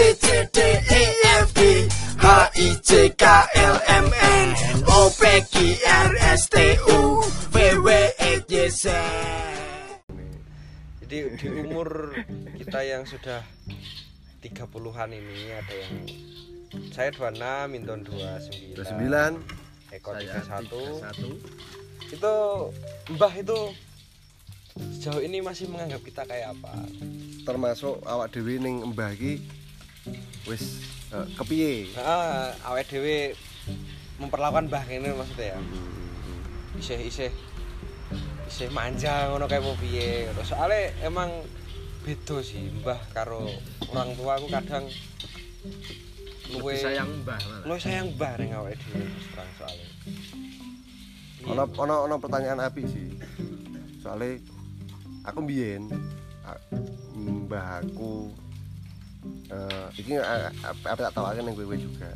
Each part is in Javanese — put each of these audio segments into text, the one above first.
C D E F G H I J K L M N. O P Q R S T U. V W E Y Z. Jadi di umur kita yang sudah 30-an ini ada yang saya 26, Minton 29, 29 Eko saya 31. Itu Mbah itu sejauh ini masih menganggap kita kayak apa? termasuk awak dhewe ning Mbah iki wis eh, kepiye Nah, awet dhewe memperlakukan Mbah ini maksudnya ya. Isih isih isih manja ngono kayak mau piye ngono. Soale emang beda sih Mbah karo orang tua aku kadang luwe sayang mbah malah. luwe sayang Mbah ning awake dhewe terus terang soalnya. ono ono ono pertanyaan api sih soalnya aku mbiyen a- mbah aku eh iki a- apa tak tawakan yang gue juga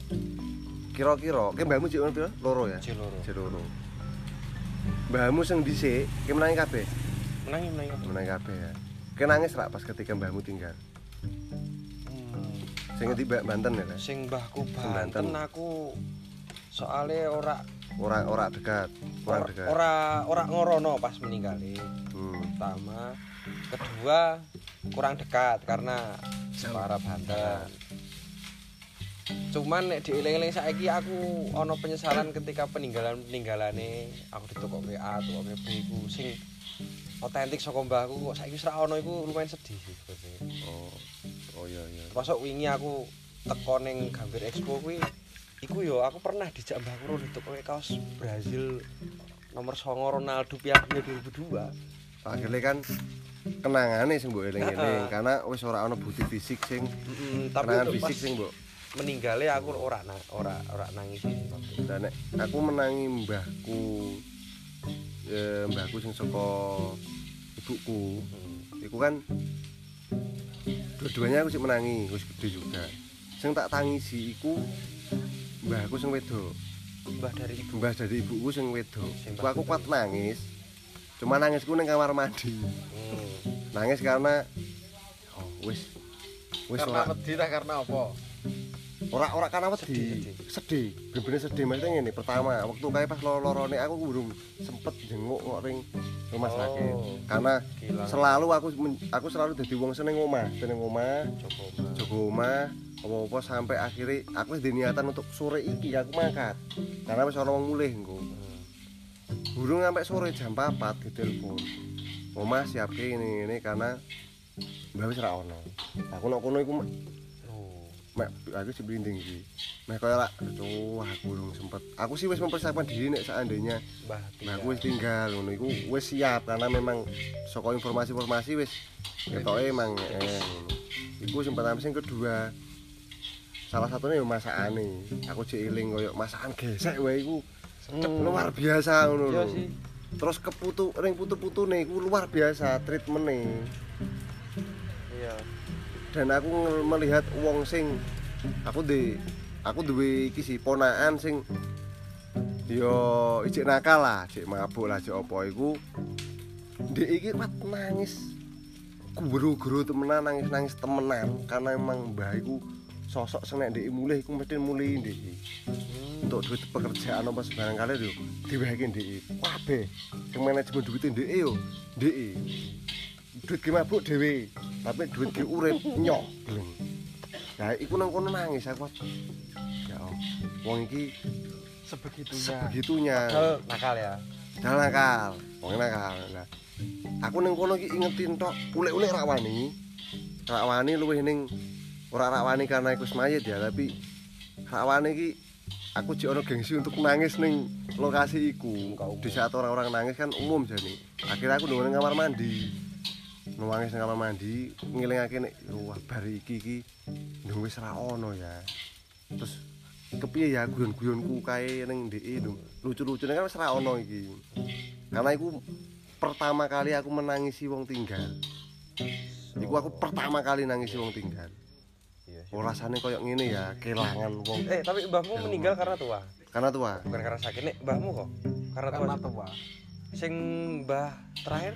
kira-kira ke mbahmu cik piro loro ya Cik loro. Cik loro mbahmu sing dhisik ke menangi kabeh menangi menangi. menangi kabeh ya ke nangis rak pas ketika mbahmu tinggal Hmm. sing ngendi Mbak Banten ya Kak? Sing mbahku Banten. Aku soalnya ora ora ora dekat kurang ora dekat ora, ora ngorono pas meninggal hmm. pertama kedua kurang dekat karena para Banten. Cuman nek dieling-eling saiki aku ono penyesalan ketika peninggalan peninggalane aku ditukok WA tuh WB iku sing otentik saka mbahku kok saiki wis ra ono iku lumayan sedih sih oh oh iya iya. Termasuk wingi aku teko ning Gambir Expo kuwi iku yo aku pernah dijak mbahku ro ditukok kaos Brazil nomor 9 Ronaldo Piala Dunia 2002 akhirnya kan kenangane sing mbok eling-eling. Karena wis ora ana bukti fisik sing kenangan fisik sing mbok meninggalnya aku ora na, ora ora nangis. Dan nek aku menangi mbahku eh, mbahku sing saka ibuku iku kan dua-duanya aku sih menangi wis gede juga. Sing tak tangisi iku mbahku sing wedok. Mbah dari ibu. Mbah dari ibuku sing wedok. Aku kuat nangis cuma nangisku ning kamar mandi hmm. nangis karena oh wis wis Karena ora wedi ta karena apa? ora ora karena Sedih, wedi sedih bener-bener sedih maksudnya ngene pertama waktu kayak pas loro-lorone aku belum sempet jenguk kok ring rumah Oh. sakit karena Gila. selalu aku aku selalu dadi wong seneng omah seneng omah jaga omah apa-apa sampai akhirnya aku niatan untuk sore iki aku mangkat karena wis ana wong mulih engko burung sampai sore jam 4 ditelepon omah siapke ini ini karena mbak wis ra ono. Aku nok kono iku mek oh. Mek aku sih blinding iki. Mek koyo ra aduh aku belum sempet. Aku sih wis mempersiapkan diri nek seandainya mbah aku wis tinggal ngono iku. Wis siap karena memang saka informasi-informasi wis ketoke emang eh ngono. iku pertama sing kedua salah satunya yo masakane. Aku jek eling koyo masakan gesek wae iku sedep luar biasa ngono iya lho. sih. Terus keputu ring putu-putune iku luar biasa treatmente. Iya. Dan aku melihat wong sing aku di aku duwe iki sih ponaan sing yo ijek nakal lah, ijek mabuk lah, ijek apa iku. Ndek iki kuat nangis. Guru-guru temenan nangis-nangis temenan karena emang mbah iku sosok sing nek ndek mulih iku mesti mulih ndek. Untuk duit pekerjaan apa sebarang kali yo diwehke ndek. Kabeh sing manajemen duwite ndek yo ndek duit ki mabuk dhewe tapi duit ki urip nyok gleng nah iku nang kono nangis aku ya wong iki Sebegitunya. sebegitunya. Padahal nakal ya. Dal nakal wong nakal. Nah aku ning kono iki ingetin tok ulek-ulek rak wani. Rak wani luwih ning ora rak wani karena iku wis mayit ya tapi rak wani iki aku jek ono gengsi untuk nangis ning lokasi iku. Di saat orang-orang nangis kan umum jane. Akhirnya aku nunggu kamar mandi. Nangis ning kamar mandi ngelingake nek wah bar iki iki ndung wis ra ono ya. Terus kepiye ya guyon-guyonku kae ning ndeke ndung lucu-lucune kan wis ra ono iki. Karena iku pertama kali aku menangisi wong tinggal. Iku aku pertama kali nangisi wong tinggal oh rasane koyo ngene ya kelangan wong eh tapi mbahmu meninggal karena tua karena tua bukan karena sakit nek mbahmu kok karena tua Karena tua. sing mbah terakhir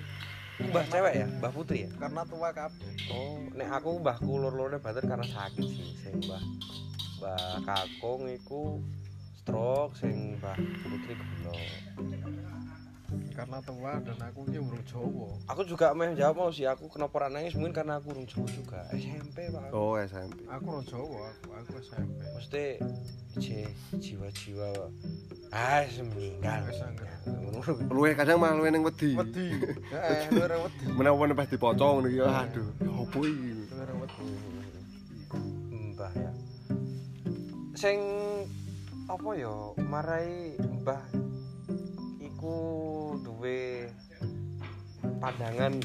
Mbah cewek ya, Mbah Putri ya. Karena tua kabeh. Oh, nek aku mbahku loro-lorone batin karena sakit sih. Sing Mbah Mbah Kakung iku stroke, sing Mbah Putri gula. Karena tua dan aku ki urung Jawa. Aku juga meh jawab mau sih aku kenapa ora nangis mungkin karena aku urung Jawa juga. SMP Pak. Oh SMP Aku urung Jawa, aku, aku SMP. Mesti ji- jiwa-jiwa ah angger. Ngono. luwe kadang malah luwe ning wedi Wedi. Heeh, luwih wedi. menawa pas dipocong ngono iki aduh ya opo iki Luwih wedi. Mbah ya. Sing apa ya marai Mbah iku duwe pandangan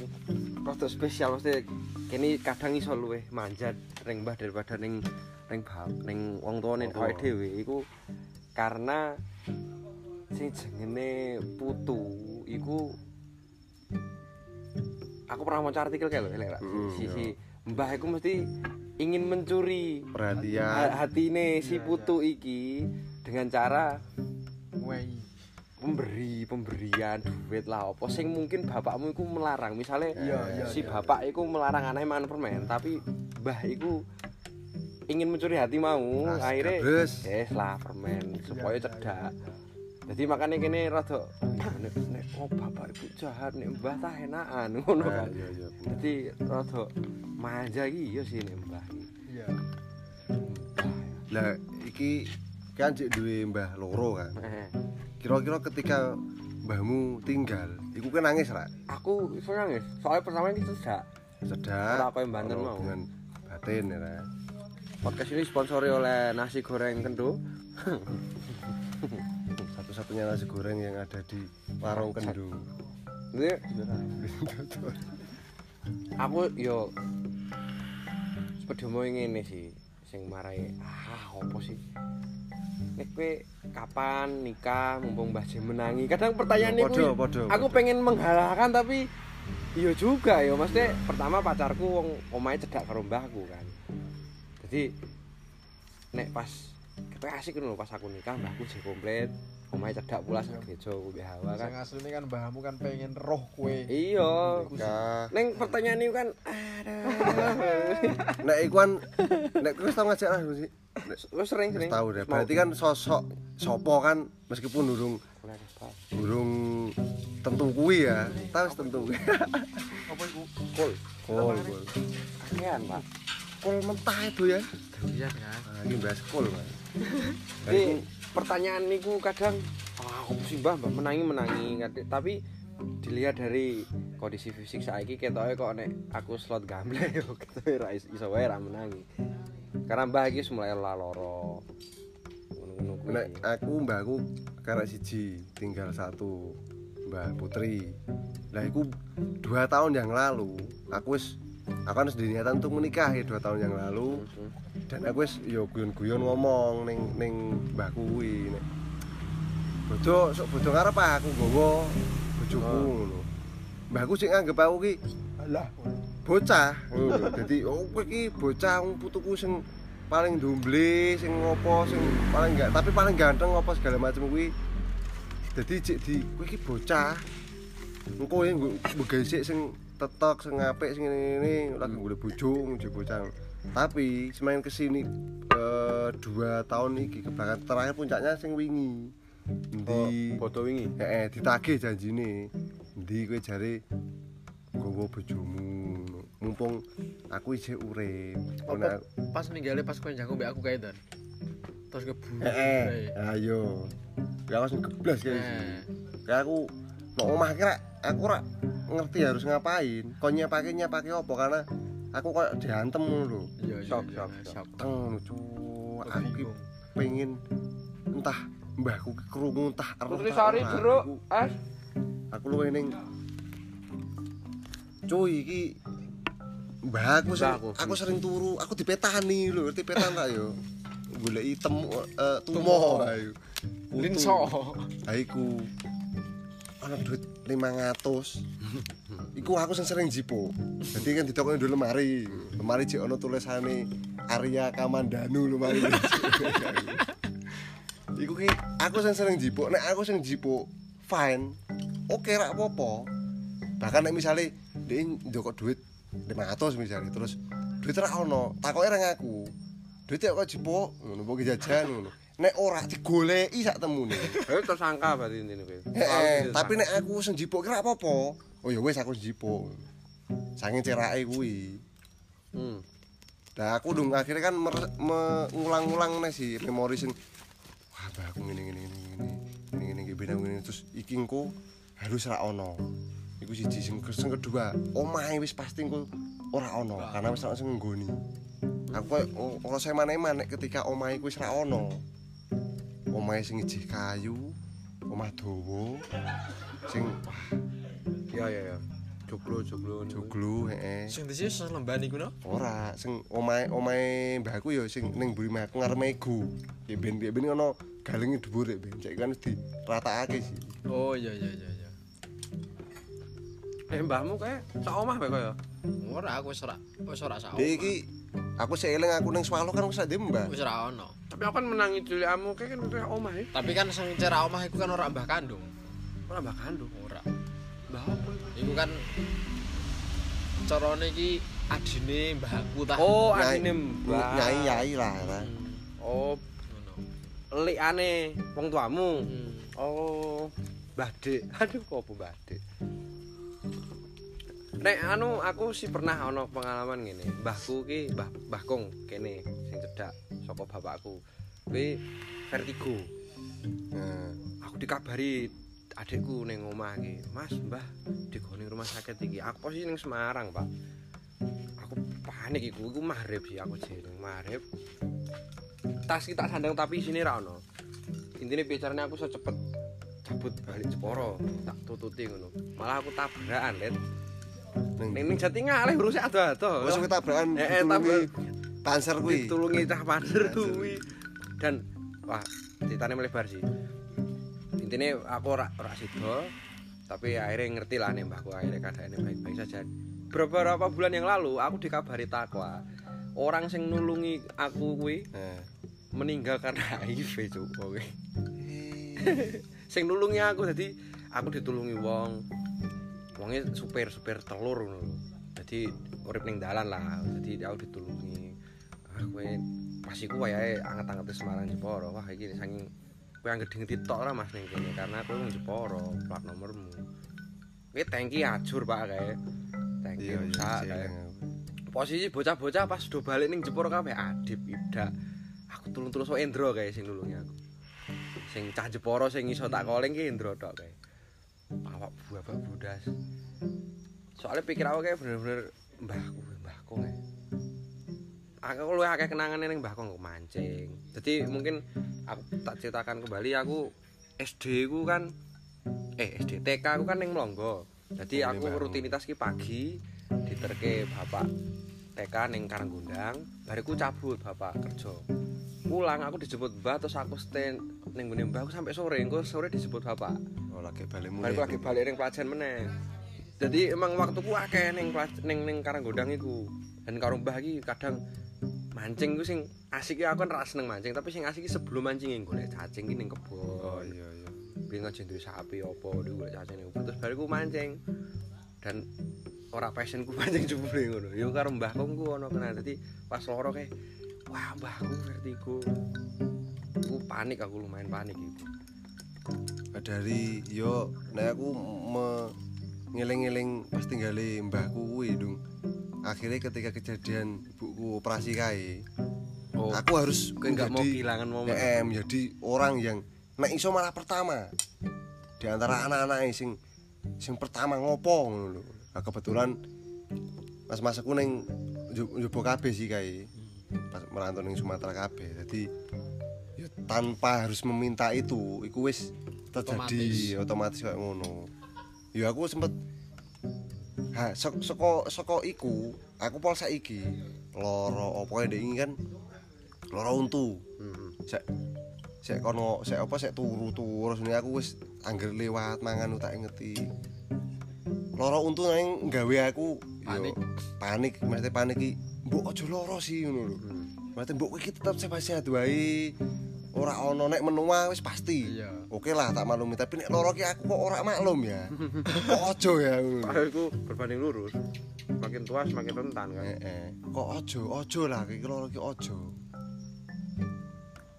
rada spesial mesti kene kadang iso luwih manjat ring Mbah daripada ning ring bab ning wong tuane awake dhewe. Iku karena sing jenenge putu iku aku pernah maca artikel kayak lho elek Mm, si si Mbah iku mesti ingin mencuri perhatian. ha- hatine si putu iki dengan cara Wei. Pemberi pemberian duit lah. Apa sing mungkin bapakmu iku melarang? Misalnya Iya, iya, si bapak iku melarang anaknya makan permen tapi mbah iku ingin mencuri hati mau Nah, akhirnya yes lah permen supaya cedak jadi makanya kene rada nek, nek oh bapak ibu jahat nek mbah tah enakan ngono. Kan iya jadi rada manja iki iya sih nek mbah Iya. lah iki kan cek duwe mbah loro kan. Eh, kira-kira ketika mbahmu tinggal iku kan nangis ra? Aku iso nangis soalnya pertama ini cedak sedar Ora koyo Banten ora mau. hubungan batin ya ra? Podcast ini sponsori oleh nasi goreng kendo satu-satunya nasi goreng yang ada di warung kendu Ini aku yo sepeda mau ngene sih sing marai ah opo sih nek kowe kapan nikah mumpung Mbah menangi. Kadang pertanyaan Yo, iku podo, podo, aku pengen menghalalkan tapi iya juga ya. Maksudnya pertama pacarku wong omahe cedak karo mbahku kan. Jadi nek pas kita asik lho pas aku nikah mbahku sih komplit omahe cedak pula sak gereja ku mbek Hawa kan Sing asline kan mbahmu kan pengen roh kowe. iya. Neng pertanyaan ini kan aduh. nek iku kan nek kowe wis tau ngajak lah sih Wis sering sering. tau deh berarti kan sosok sopo kan meskipun durung durung tentu kuwi ya tahu wis tentu kuwi Apa iku? Kol. kol kol Kakean, Pak. kol mentah itu ya Iya kan. nah, ini bahas kol Mas. Jadi pertanyaan niku kadang ah apa sih Mbah, Mbah menangi menangi tapi dilihat dari kondisi fisik saiki ketoke kok nek aku slot gamble yo ketoke ra is- iso wae ra menangi. Karena Mbah iki mulai laloro. Kuwi. nek aku mbahku karena siji tinggal satu mbah putri lah iku dua tahun yang lalu aku wis aku kan wis diniatan untuk menikah ya dua tahun yang lalu. Dan aku wis yo guyon-guyon ngomong ning ning mbahku kuwi nek. Bojo sok bojo ngarep ah, aku nggawa bojoku Oh. ngono. Mbahku sing nganggep aku ki Alah. bocah. Ngono dadi oh kowe iki bocah wong putuku sing paling dumble sing ngopo sing paling enggak tapi paling ganteng ngopo segala macam kuwi. Dadi cek di kowe iki bocah. Engko ya mbgesik sing tetok sing apik sing ngene lagi golek bojo ngene bocah tapi semakin kesini eh, dua tahun iki kebelakang terakhir puncaknya sing wingi Oh, di foto wingi. Heeh, ditagih janjine. Endi kowe jare nggawa bojomu. Mumpung aku isih urip. Apa pas ninggale pas kowe njangkung mbek aku kae dan. Terus keburu. Heeh, ayo. Ya aku sing geblas kae. Kayak aku mau omah ki rek, aku ora ngerti harus ngapain. Kok nyapake nyapake apa karena aku kok ngono lho. Iya, iya, Shock, iya, shock, shock. Teng cu. Aku ki Bingung. pengen entah mbahku ki krungu entah Putri entah Sari jeruk, Aku- es. aku luwih ning cuy iki mbah aku sering, aku. aku sering turu aku dipetani lho ngerti petan tak yo goleki temu eh, tumo ayo. Linso. ha iku ana duit 500 iku aku sing sering jipo jadi kan ditokoni dulu lemari lemari jek ana tulisane Arya Kamandanu lemari iku ki aku sing sering jipo nek aku sing jipo fine. Oke rak apa-apa. Bahkan nek misale dia njokok duit 500 misalnya terus duit ra ono takoke ra ngaku. Duit kok jipuk ngono mbok jajan ngono nek ora digoleki sak temune Eh tersangka berarti intine kowe. Heeh, tapi nek aku sing jipuk ki apa-apa. Oh ya wis aku jipuk. Saking cerake kuwi. hmm. Nah aku dong akhirnya kan mengulang-ulang nih sih memori sing wah mbak aku ngene ngene ngene ngene ngene ngene ngene ngene terus iki engko harus ra ono. Iku siji sing kedua, omahe wis pasti engko ora ono karena wis ana sing nggoni. Aku koyo oh, ora saya mana nek ketika omahe wis ra ono. Omahe sing ijih kayu, omah dawa sing wah Iya iya iya. Joglo joglo joglo heeh. Sing disi selemban iku no. Ora, sing omahe omahe mbahku ya sing ning mburi mbahku ngarep megu. Ya ben ya ben ngono galenge dhuwur ya ben. Cek kan wis diratakake sih. Oh iya iya iya iya. Eh mbahmu kae sak omah bae kaya. Ora aku wis ora wis ora sak. Iki aku eling aku ning swalo kan wis ade mbah. wis ora ono. Tapi aku kan menangi cilikanmu kae kan udah omah ya. Tapi kan sing cerak omah iku kan ora mbah kandung. Ora mbah kandung. Ora. Mbah apa? iku? Iku kan carane iki adine mbahku tah. Oh, Nyai- adine mbah. Nyai-nyai lah. ta. Oh, ngono. likane wong tuamu. Hmm. Oh, Mbah Dik. Aduh, kok Mbah Dik? Nek anu aku sih pernah ana pengalaman ngene. Mbahku ki Mbah Mbah kene sing cedak saka bapakku. Kuwi vertigo. Nah, Aku dikabari adikku ning omah iki, "Mas, Mbah, digone rumah sakit iki." Aku posisi ning Semarang, Pak. Aku panik iku, iku maghrib sih aku jeneng maghrib. Tas ki tak sandang tapi sini ra ono. Intine bicaranya aku secepet cabut balik Jeporo, tak tututi ngono. Malah aku tabrakan, Let. Ning Ning jati ngalih urus ado-ado. wis kowe tabrakan Eh, eh, ditulungi panser kuwi. ditulungi cah panser kuwi. Dan wah ceritanya melebar sih. Intinya aku ora ora sido tapi akhirnya ngerti lah nih mbahku akhirnya keadaannya baik-baik saja. Beberapa bulan yang lalu aku dikabari takwa. Orang sing nulungi aku kuwi Nah. meninggal karena HIV cuk kowe. Sing nulungi aku jadi aku ditulungi wong wongnya supir supir telur ngono lho. jadi urip ning dalan lah jadi aku ditulungi. Ah kowe pas iku wayahe anget-anget Semarang Jeporo wah iki saking kowe anggere ngedi tok ora Mas ning kene karena kowe wong Jeporo plat nomormu kowe tangki ajur Pak kae. Tangki rusak kae. eling. posisi bocah-bocah pas do balik ning Jeporo kabeh adip ibda aku tulung-tulung so Endro kae sing nulungi aku. Sing cah Jeporo sing iso tak calling ki Endro tok kae awak buah budas soalnya pikir aku kayak bener-bener mbahku mbahku kae aku luwih akeh kenangane ning mbahku kok mancing. Jadi mungkin aku tak ceritakan kembali aku SD ku kan eh SD TK aku kan ning Mlonggo. Jadi Oh, aku rutinitas ki pagi diterke bapak TK ning Karanggundang bariku cabut bapak kerja. Pulang aku dijemput mbah terus aku stay ning ngene mbah aku sampai sore engko sore dijemput bapak. Oh lagi balik mulai. bariku lagi balik ning pelajaran meneh. Jadi emang waktuku akeh ning ning ning Karanggundang iku. Dan karo mbah iki kadang mancing ku sing asik aku kan ra seneng mancing tapi sing asik sebelum mancing golek cacing ki ning kebon. Oh iya iya. biyen aja duwe sapi opo dhewe golek cacing terus bariku mancing. Dan ora passionku mancing jebule ngono. Yo karo mbahku ku ono kena. Dadi pas loro kae wah mbahku vertigo aku panik aku lumayan panik Nah, dari yo nek aku me ngeling-eling pas tinggale mbahku kuwi dong. Akhirnya ketika kejadian ibuku operasi kae, oh. aku harus kowe nggak mau kehilangan momen. Eh, menjadi orang yang nek iso malah pertama. Di antara anak-anak sing sing pertama ngopo ngono lho. Nah, kebetulan mas-mas aku ning njobo kabeh sih kae. Pas merantau ning Sumatera kabeh. Jadi ya tanpa harus meminta itu, iku wis terjadi otomatis, kayak ngono. Ya aku sempet ha saka saka saka iku aku pol saiki loro ndek iki kan loro untu Hmm. sek sek kono sek apa sek turu terus ini aku wis angger lewat mangan tak ngerti loro untu nang gawe aku Panik. panik mesti panik iki mbok aja loro sih ngono lho Hmm. mesti mbok iki tetep sehat-sehat wae ora ono nek menua wis pasti. Iya. Oke lah tak maklumi tapi nek loro ki aku kok ora maklum ya. kok ojo ya. Itu berbanding lurus. Makin tua semakin rentan kan. Heeh. Kok ojo, ojo lah iki loro ki ojo.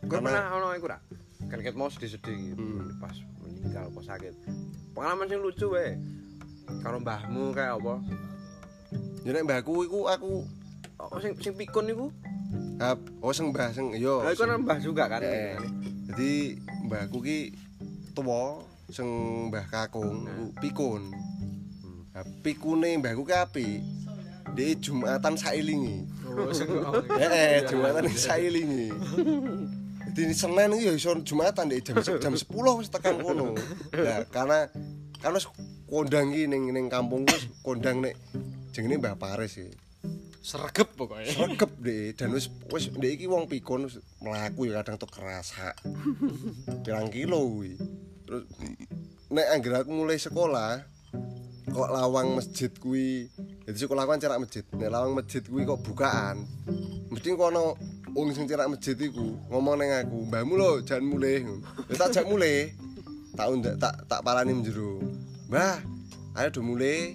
Karena- pernah ono iku ra. Kan ket mau sedih-sedih gitu Hmm. pas meninggal pas sakit. Pengalaman sing lucu wae. Karo mbahmu kayak apa? Ya nek mbahku iku aku Oh sing sing pikun iku. hap, oh sing mbah sing yo. Lah iku kan mbah juga kan. Eh, Jadi mbahku ki tuwa sing mbah kakung iku pikun. Nah, pikune mbahku ki apik. Dia Jumatan sailingi. Oh, sing oh, Eh, Jumatan sailingi. Jadi Senin iki ya iso Jumatan deh jam jam 10 wis tekan kono. Lah karena kan wis kondang ki ning ning kampungku wis kondang nek jenenge Mbah Paris iki. Sregep pokoknya. Sregep deh dan wis wis ndek iki wong pikun mlaku ya kadang tuh kerasa. Pirang kilo kuwi. Terus nek anggere aku mulai sekolah kok lawang masjid kuwi jadi sekolah kan cerak masjid nek lawang masjid kuwi kok bukaan mesti kono wong sing cerak masjid iku ngomong neng aku mbahmu lho jangan mulai ya tak jak mulai tak undak tak tak parani menjero mbah ayo do mulai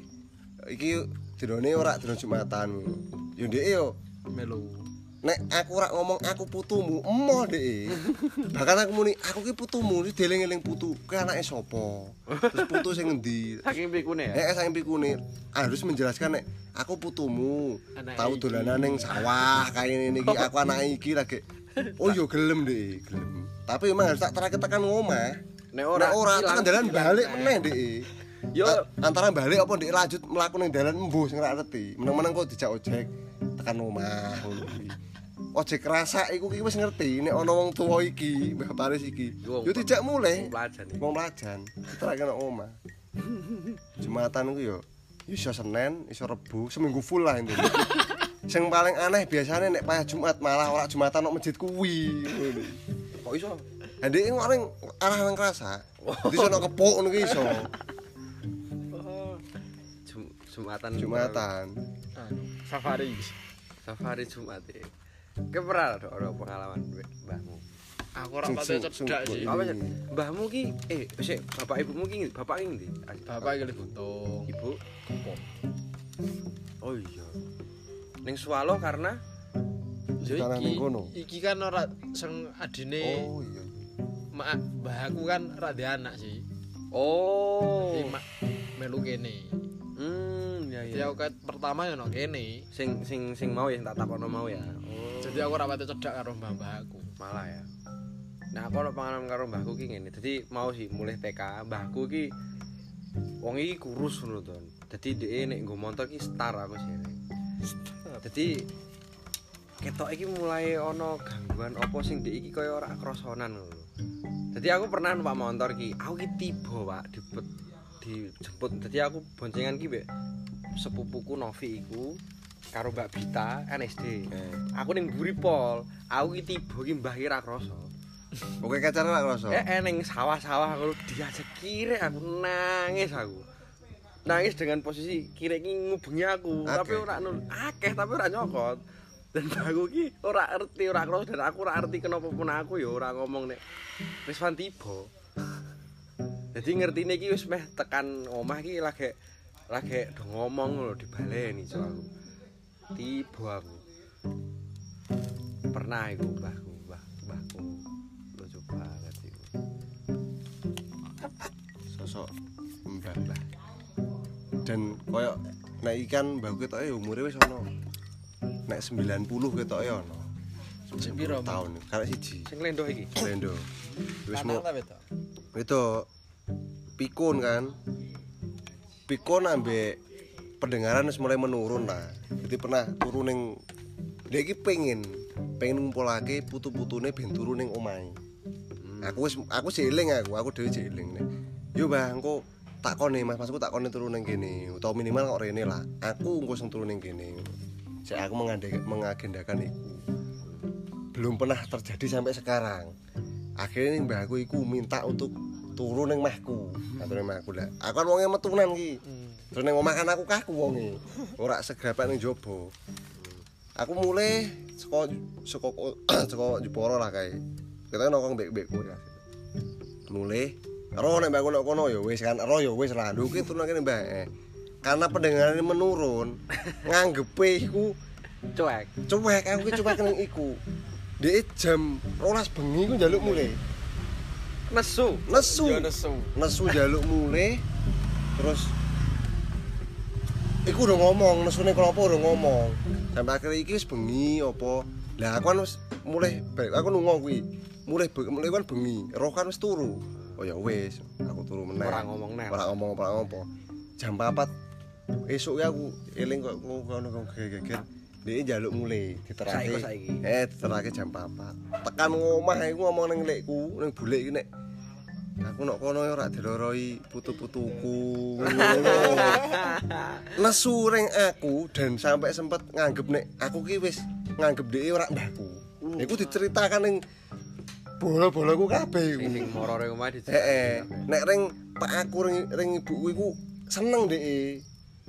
iki dinone ora dina Jumatan. Yo ndek yo. Melu. nek aku ora ngomong aku putumu emoh dek bahkan aku muni aku ki putumu iki dieling-eling putu. Kuwi anake sapa? Terus putu sing ngendi? Saking pikune ya. Eh, saya pikune. Harus menjelaskan nek aku putumu iki. dolanan ning sawah kayak ini iki aku anak iki lagi oh yo gelem deh gelem. Tapi memang harus tak terakhir tekan ngomah Nek ora ora ora tekan dalan ilang balik meneh. deh Yo antara balik apa ndek lanjut mlaku ning dalan embuh sing ora ngerti meneng-meneng kok dijak ojek tekan omah ngono ojek rasa iku ki wis ngerti nek ana wong tuwa iki Mbah Paris iki Yo, dijak mulai wong pelajan terakhir nang omah Jumatan ku yo iso Senin, iso Rebu, seminggu full lah intinya. Sing paling aneh biasanya nek pas Jumat malah ora Jumatan nang masjid kuwi. Kok iso? Ndek orang arah nang kerasa. Di sono kepok ngono ki iso. Jum- Jumatan. Jumatan. Anu, safari. Safari Jumat ya. Pernah ada orang pengalaman mbahmu. Aku ora pati cedak sih. Apa? Mbahmu ki eh sik bapak ibumu ki bapak ki ndi? Bapak iki buntung. ibu. Kepok. Oh iya. Ning swalo karena Ya Sekarang ning iki, kono. iki kan ora sing adine Oh iya. mak mbahku kan ora di anak sih. oh. Jadi mak melu kene. Hmm, ya Jadi ya. aku ket pertama yo nang kene. Sing sing sing mau ya tak takono mau ya. Oh. Jadi aku ora pati cedak karo mbah-mbahku. malah ya. Nah, aku ono pengalaman karo mbahku ki ngene. Dadi mau sih mulai TK, mbahku ki wong iki kurus ngono to. Dadi dhek nek nggo motor ki star aku sih. Dadi ketok iki mulai ono gangguan apa sing dhek iki kaya ora krosonan ngono. Dadi aku pernah numpak motor ki, aku ki tiba, Pak, dipet dijemput. Dadi aku boncengan ki mbek sepupuku Novi iku karo Mbak Bita kan SD. Eh. Aku ning mburi pol, aku ki tiba ki mbah ki ra krasa. Oke kacare lah kroso. Eh eneng sawah-sawah aku diajak kiri aku nangis aku. Nangis dengan posisi kiri ki ngubengi aku, Akeh. tapi ora nul akeh tapi ora nyokot. Dan aku ki ora ngerti ora krasa dan aku ora ngerti kenapa pun aku ya ora ngomong nek wis wan tiba. Jadi ngertine iki wis meh tekan omah ki lagi lagi do ngomong lho dibaleni so aku. Tiba aku. Pernah iku mbahku, mbah mbahku. Lucu banget iku. Sosok mbah-mbah. Dan koyo nek ikan mbahku ketoke ya umure wis ono. Nek 90 ketoke ono. Sing piro, Mas? tahun. Karek siji. Sing lendok iki. Lendo. Wis mau itu pikun kan. Pikun ambek pendengaran mulai menurun lah jadi pernah turun ning dia iki pengen pengen ngumpulake putu-putune ben turu ning omahe. Aku wis aku sih eling aku aku dhewe sih eling nih yo Mbah engko takone Mas. Masku takone turu ning kene utawa minimal kok rene lah. Aku engko sing turu ning kene. Sik aku mengagendakan iku. Belum pernah terjadi sampai sekarang. Akhirnya nih mbahku iku minta untuk turun ning mahku atur ning mahku lah aku kan wonge metunan ki terus ning omah kan aku kaku wonge ora segrapan ning jaba aku mulai saka saka saka Jepara lah kae kita kan nongkrong mbek kowe ya. Mulai ero nek mbak kono kono ya wis kan ero ya wis lah. Lho ki turun kene mbak. Eh. Karena pendengaran ini menurun, nganggepe iku cuek cuek aku ki cuek ning iku. Dek jam 12 bengi ku njaluk mulai. Nesu Nesu. Nesu. Nesu njaluk mulai. Terus Iku udah ngomong, nesune kenapa udah ngomong. Sampai akhirnya iki wis bengi apa. Lah aku kan wis mulai balik aku nunggu kuwi. Mulai be- mulai kan bengi, roh kan wis turu. Oh ya wis, aku turu meneh. Ora ngomong neh. Ora ngomong ora ngomong. Jam 4 esuk ya aku eling kok ngono kok geger. Dia njaluk mulai diterake. Eh, diterake jam 4. Tekan ngomah iku ngomong ning lekku, ning bulek iki nek aku nok kono ora diloroi putu-putuku. Nesu ring aku dan sampai sempet nganggep nek aku ki wis nganggep dhek ora mbahku. Iku diceritakan ning bola-bolaku kabeh iku. sing sing morore omah di Heeh. Nek ring pak aku ring ring ibuku iku seneng dhek.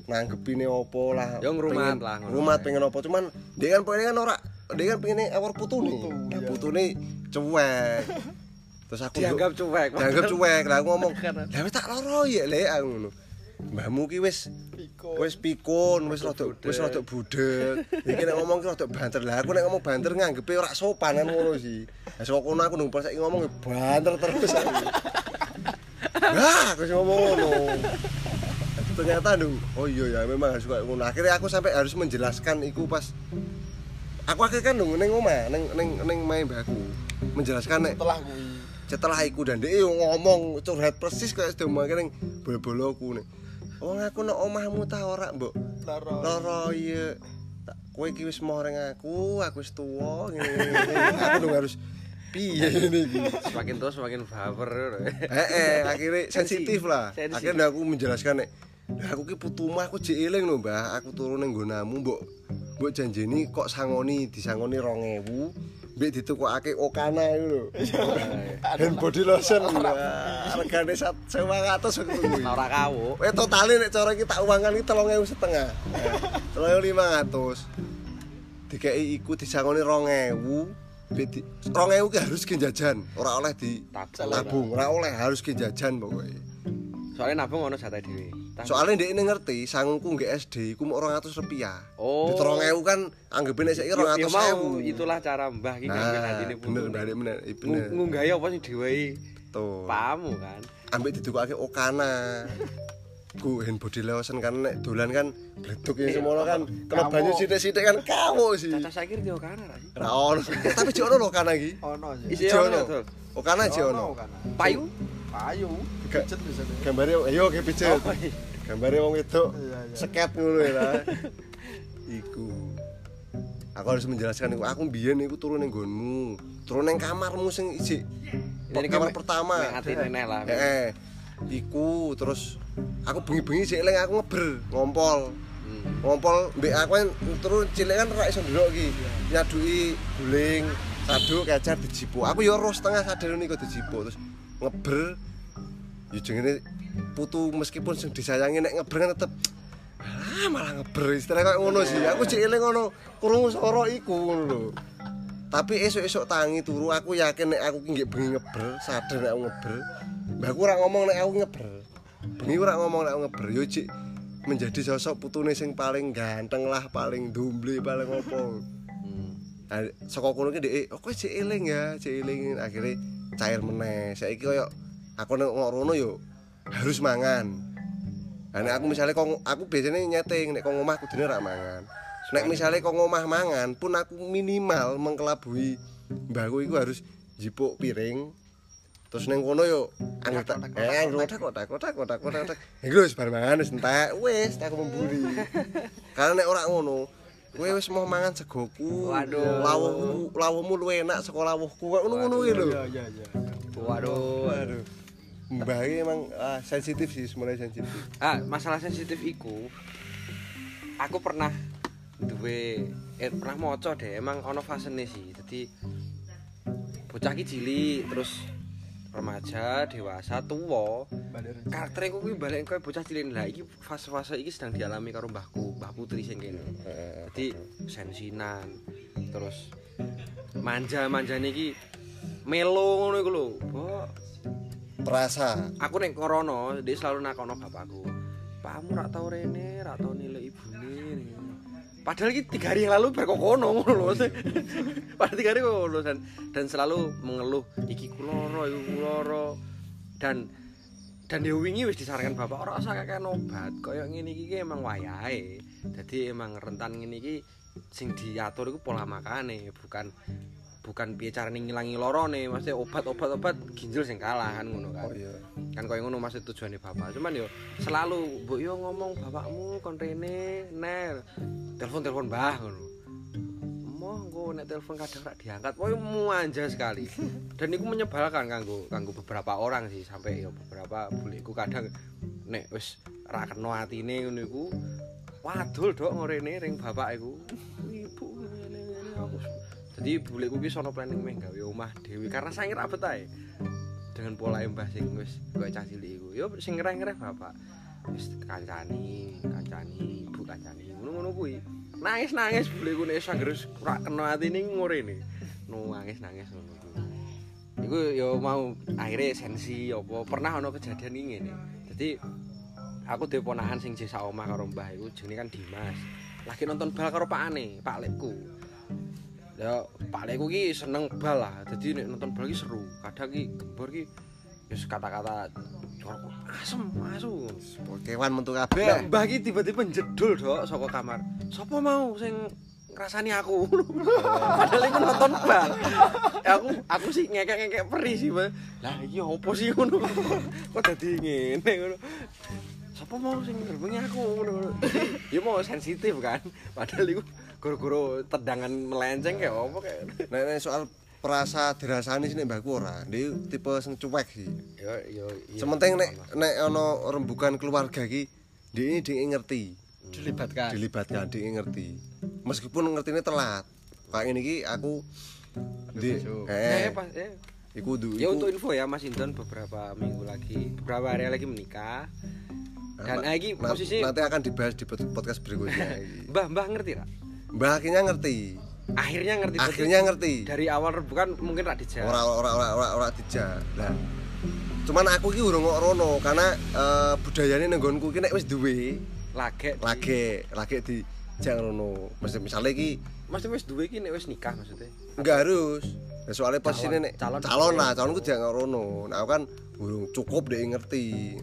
Nanggepine opo lah. Ya, ngrumat lah, ngono. Ngrumat pengen opo cuman dia kan pengen kan ora dia kan pengen awar putune. Nah, putune cuek. Terus aku dianggap cuek. Dianggap cuek. Lah aku ngomong lah wis tak loro ya lek? Aku ngono. Mbahmu ki wis wis pikun wis rada wis rada budek iki nek ngomong ki rada banter. Lah aku nek ngomong banter nganggepe ora sopan kan ngono sih. Lah saka kono aku numpal saiki ngomong banter terus aku. Wah, aku ngomong ngono. Ternyata dong, oh iya ya memang harus kayak ngono. Akhirnya aku sampai harus menjelaskan iku pas aku akhirnya kan dong neng omah, neng neng neng main mbakku menjelaskan nek Setelah kuwi. Setelah iku dan dia ngomong curhat persis kayak sudah makin bolo-boloku nih oh aku nak omahmu ta ora mbok? Loro. loro iya. Tak- kowe iki wis moreng aku aku wis tuwa. Ngene aku dong harus piye ini iki? Semakin tua semakin baper heeh akhirnya sensitif lah. Sensitif. akhirnya aku menjelaskan nek aku ki putumu aku jek eling lho Mbah, aku turun ning nggonamu mbok. Mbok janjeni kok sangoni disangoni 2000 mbek ditukokake Okana iku lho. Dan body lotion. Regane 1.500 aku kuwi. ora kawuk Eh totale nek cara iki tak uangan iki 3000 setengah. 3500. Dikei iku disangoni 2000. Mbek di 2000 ki harus ki jajan, ora oleh di Tabung. ora oleh harus ki jajan pokoknya. soalnya nabung ono jatah dhewe Soalnya dia ini ngerti, sangungku nggak SD, ku mau orang ratus rupiah. Oh. Di terong ewu kan, anggapin aja Yo- orang yo mau ewu. itulah cara mbah iki ngambil Nah, hadine bener, bener, bener, iya, bener. ngunggahi apa sing diwehi Tuh, pamu kan ambek didukake Okana. Ku hand body lotion kan nek dolan kan bleduk ya semono kan kena banyu sithik-sithik kan kawo sih. caca sakir di Okana ra sih Ra ono. Tapi jek ono lho Okana iki. Ono sih. Isi ono. Okana jek ono. kan. payu Payu. Pijet bisa. Gambare ayo ge pijet. Iya. Gambare wong wedok Iya, iya. seket ngono ya lah. Iku. Aku harus menjelaskan iku. Aku mbiyen iku turun ning nggonmu. Turun ning kamarmu sing iji. Ini kamar pertama. lah Heeh. Iku terus aku bengi-bengi sik eling aku ngeber, ngompol. Hmm. Ngompol mbek aku kan turun cilik kan ora iso ndelok iki. Nyaduki guling, saduk kecer dijipuk. Aku yo roh setengah sadar niku dijipuk terus ngeber. Jenenge putu meskipun sing disayangi nek ngeber kan tetep ah malah ngeber istilah kayak ngono sih. Aku sik eling ngono krungu swara iku ngono lho. Tapi esuk-esuk tangi turu aku yakin nek aku ki nggih bengi ngeber, sadar nek aku ngeber. Mbahku ora ngomong nek aku ngeber. Bengi ora ngomong nek aku ngeber, yo cik menjadi sosok putune sing paling ganteng lah, paling dumble, paling opo. Hmm. Saka kono ki dhek, "Oh, kowe cek eling ya, cek eling." Akhire cair meneh. Saiki koyo aku nek ngono yo harus mangan. Nah, nek aku misalnya kok aku biasanya nyeting nek kok ngomah kudune ora mangan. Nek misalnya kok ngomah mangan pun aku minimal mengkelabui mbahku iku harus jipuk piring. Terus ning kono yo angger tak eh kotak kotak kotak kotak kotak kotak. Iku wis bar mangan wis entek, wis aku memburi. Karena nek ora ngono, kowe wis mau mangan segoku. Waduh. Lawuhmu lawuhmu luwih enak saka lawuhku. Ngono-ngono iki lho. Iya, iya, iya. waduh Waduh. Mbah iki emang ah, sensitif sih, semuanya sensitif. ah masalah sensitif iku aku pernah duwe eh, pernah maca deh emang ono fasene sih jadi bocah ki cilik terus remaja dewasa tua Badar. karakter iku kuwi balik koyo bocah cilik lah iki fase-fase iki sedang dialami karo mbahku mbah putri sing kene Heeh. jadi sensinan terus manja manja iki melo ngono iku lho. Mbok, Terasa. aku nek korono dia selalu nakono bapakku. Pakmu rak tau rene, rak tau nilai ibune. Padahal iki tiga hari yang lalu berkokono lho. maksudnya. Padahal tiga hari ngono dan dan selalu mengeluh iki kuloro, iku kuloro. Dan dan dia wingi wis disarankan bapak ora usah kakek koyo ngene iki ki emang wayahe. Dadi emang rentan ngene iki sing diatur iku pola makane bukan bukan piye carane ngilangi lorone maksudnya obat-obat obat ginjal sing kalah kan ngono kan Oh iya. kan koyo ngono maksud tujuannya bapak cuman yo selalu mbok yo ngomong bapakmu kon rene ner telepon telepon mbah ngono Moh, engko nek telepon kadang rak diangkat, woy muanja sekali. Dan itu menyebalkan kanggo kanggo beberapa orang sih, sampai ya beberapa bulikku kadang nek wis ra kena atine ngono iku wadul dok ngorene ring bapak iku. Ibu ngene ngene aku. Jadi bulikku ki sono planning meh gawe omah dhewe karena saking rabet ae. Dengan pola mbah sing wis koyo cah cilik iku. Yo sing ngereh-ngereh bapak. Wis kancani, kancani, ibu kancani. Ngono-ngono kuwi. Nangis-nangis bulikku nek sanggerus ora kena atine ngorene. Nangis-nangis ngono kuwi. Iku yo mau akhirnya sensi apa pernah ana kejadian iki ngene. Jadi aku dhewe ponakan sing jesa omah karo mbah iku jenenge kan Dimas. Lagi nonton bal karo pakane, Pak Lekku. Ya Pak Lekku ki seneng bal lah. Dadi nek nonton bal ki seru. Kadang ki gembor ki wis kata-kata asem asu. Kewan Lah kabeh. mbah ki tiba-tiba jedul dok saka kamar. Sopo mau sing ngrasani aku? Padahal iku nonton bal. Ya aku aku sih ngekek-ngekek peri sih, Mbak. Lah iki opo sih ngono? Kok dadi ngene ngono. Mau sing ngerbengi aku ngono. Ya mau sensitif kan. Padahal iku goro-goro tendangan melenceng kayak opo kayak. Nek nek soal perasa dirasani sih nek mbahku ora. Dia tipe sing cuek sih. Iya. Sementing nek nek ana rembukan keluarga ki, dia ini dia ngerti, dilibatkan dilibatkan, dia ngerti. Meskipun ngertine telat. Kayak ini ki aku di. Eh, eh pas eh. iku du Ya iku untuk info ya Mas Indon beberapa minggu lagi, beberapa hari lagi menikah. Dan na- lagi na- posisi nanti akan dibahas di pod- podcast berikutnya. Mbah Mbah ngerti ra? Mbah akhirnya ngerti. Akhirnya ngerti Akhirnya ngerti. dari awal rebukan mungkin rak dijak. Ora ora ora ora ora dijak. Lah. Cuman aku ki urung rono karena eh, budayane nenggonku ki nek wis duwe Lagi lagi lagi di jangan rono. Mesti misalnya ki Mas wis duwe iki nek wis nikah maksudnya. enggak harus. Nah, soalnya pas Calon- ini nek calon- calon, lah, calonku jangan rono. Nah, aku kan urung cukup deh ngerti.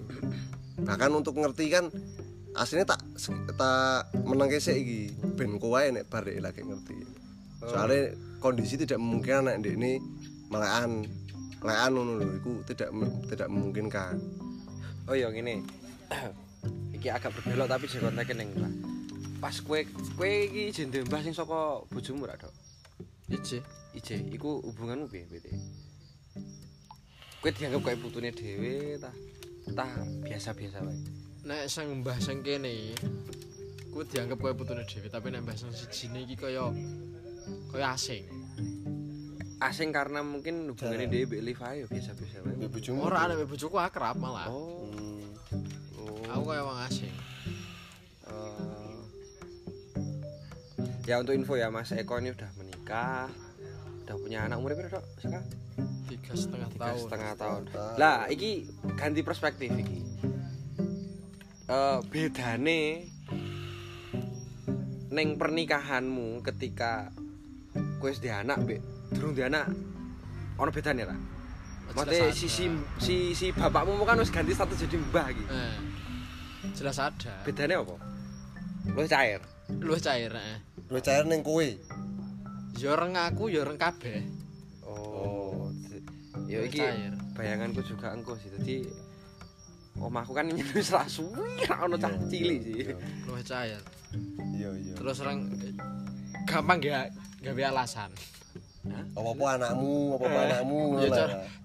Bahkan untuk ngerti kan aslinya tak tak menengke sik iki ben kowe nek bar dek lagi ngerti. Soalnya kondisi tidak memungkinkan nek ndek ini melekan melekan ngono lho iku tidak tidak memungkinkan. Oh iya ngene. iki agak berbelok tapi sing konteke ning Mbah. Pas kowe kowe iki jende Mbah sing saka bojomu ra, Dok? ije Ije, iku hubunganmu piye piye? Kowe dianggap kayak putune dhewe ta? Tah biasa-biasa wae. Nek sing mbah sing kene ku dianggap kaya putune dhewe tapi nek mbah sing sijine iki kaya kaya asing Asing karena mungkin hubungannya dhewe mbek Liva ya biasa-biasa wae. bojomu. ora nek bojoku akrab malah Oh. Oh. aku kaya wong asing Eh, ya untuk info ya Mas Eko ini udah menikah udah punya anak umurnya berapa dok sekarang tiga setengah tiga tahun setengah tahun tahun. lah iki ganti perspektif iki Eh bedane neng pernikahanmu ketika kowe wis anak be durung di anak ono bedane ra Maksudnya Jelas si, si, si, si bapakmu kan wis ganti status jadi mbah gitu. eh, jelas ada Bedanya apa? Lu cair. luwih cair eh. Lu cair ning kowe. ya orang aku ya orang kabeh Oh. Ya Luwih iki bayanganku juga engko sih. Dadi omahku kan wis ra suwi ra ono cah cilik sih. luwih cair. Iya iya. terus orang gampang gak gawe alasan. Apa-apa anakmu, apa-apa anakmu. ya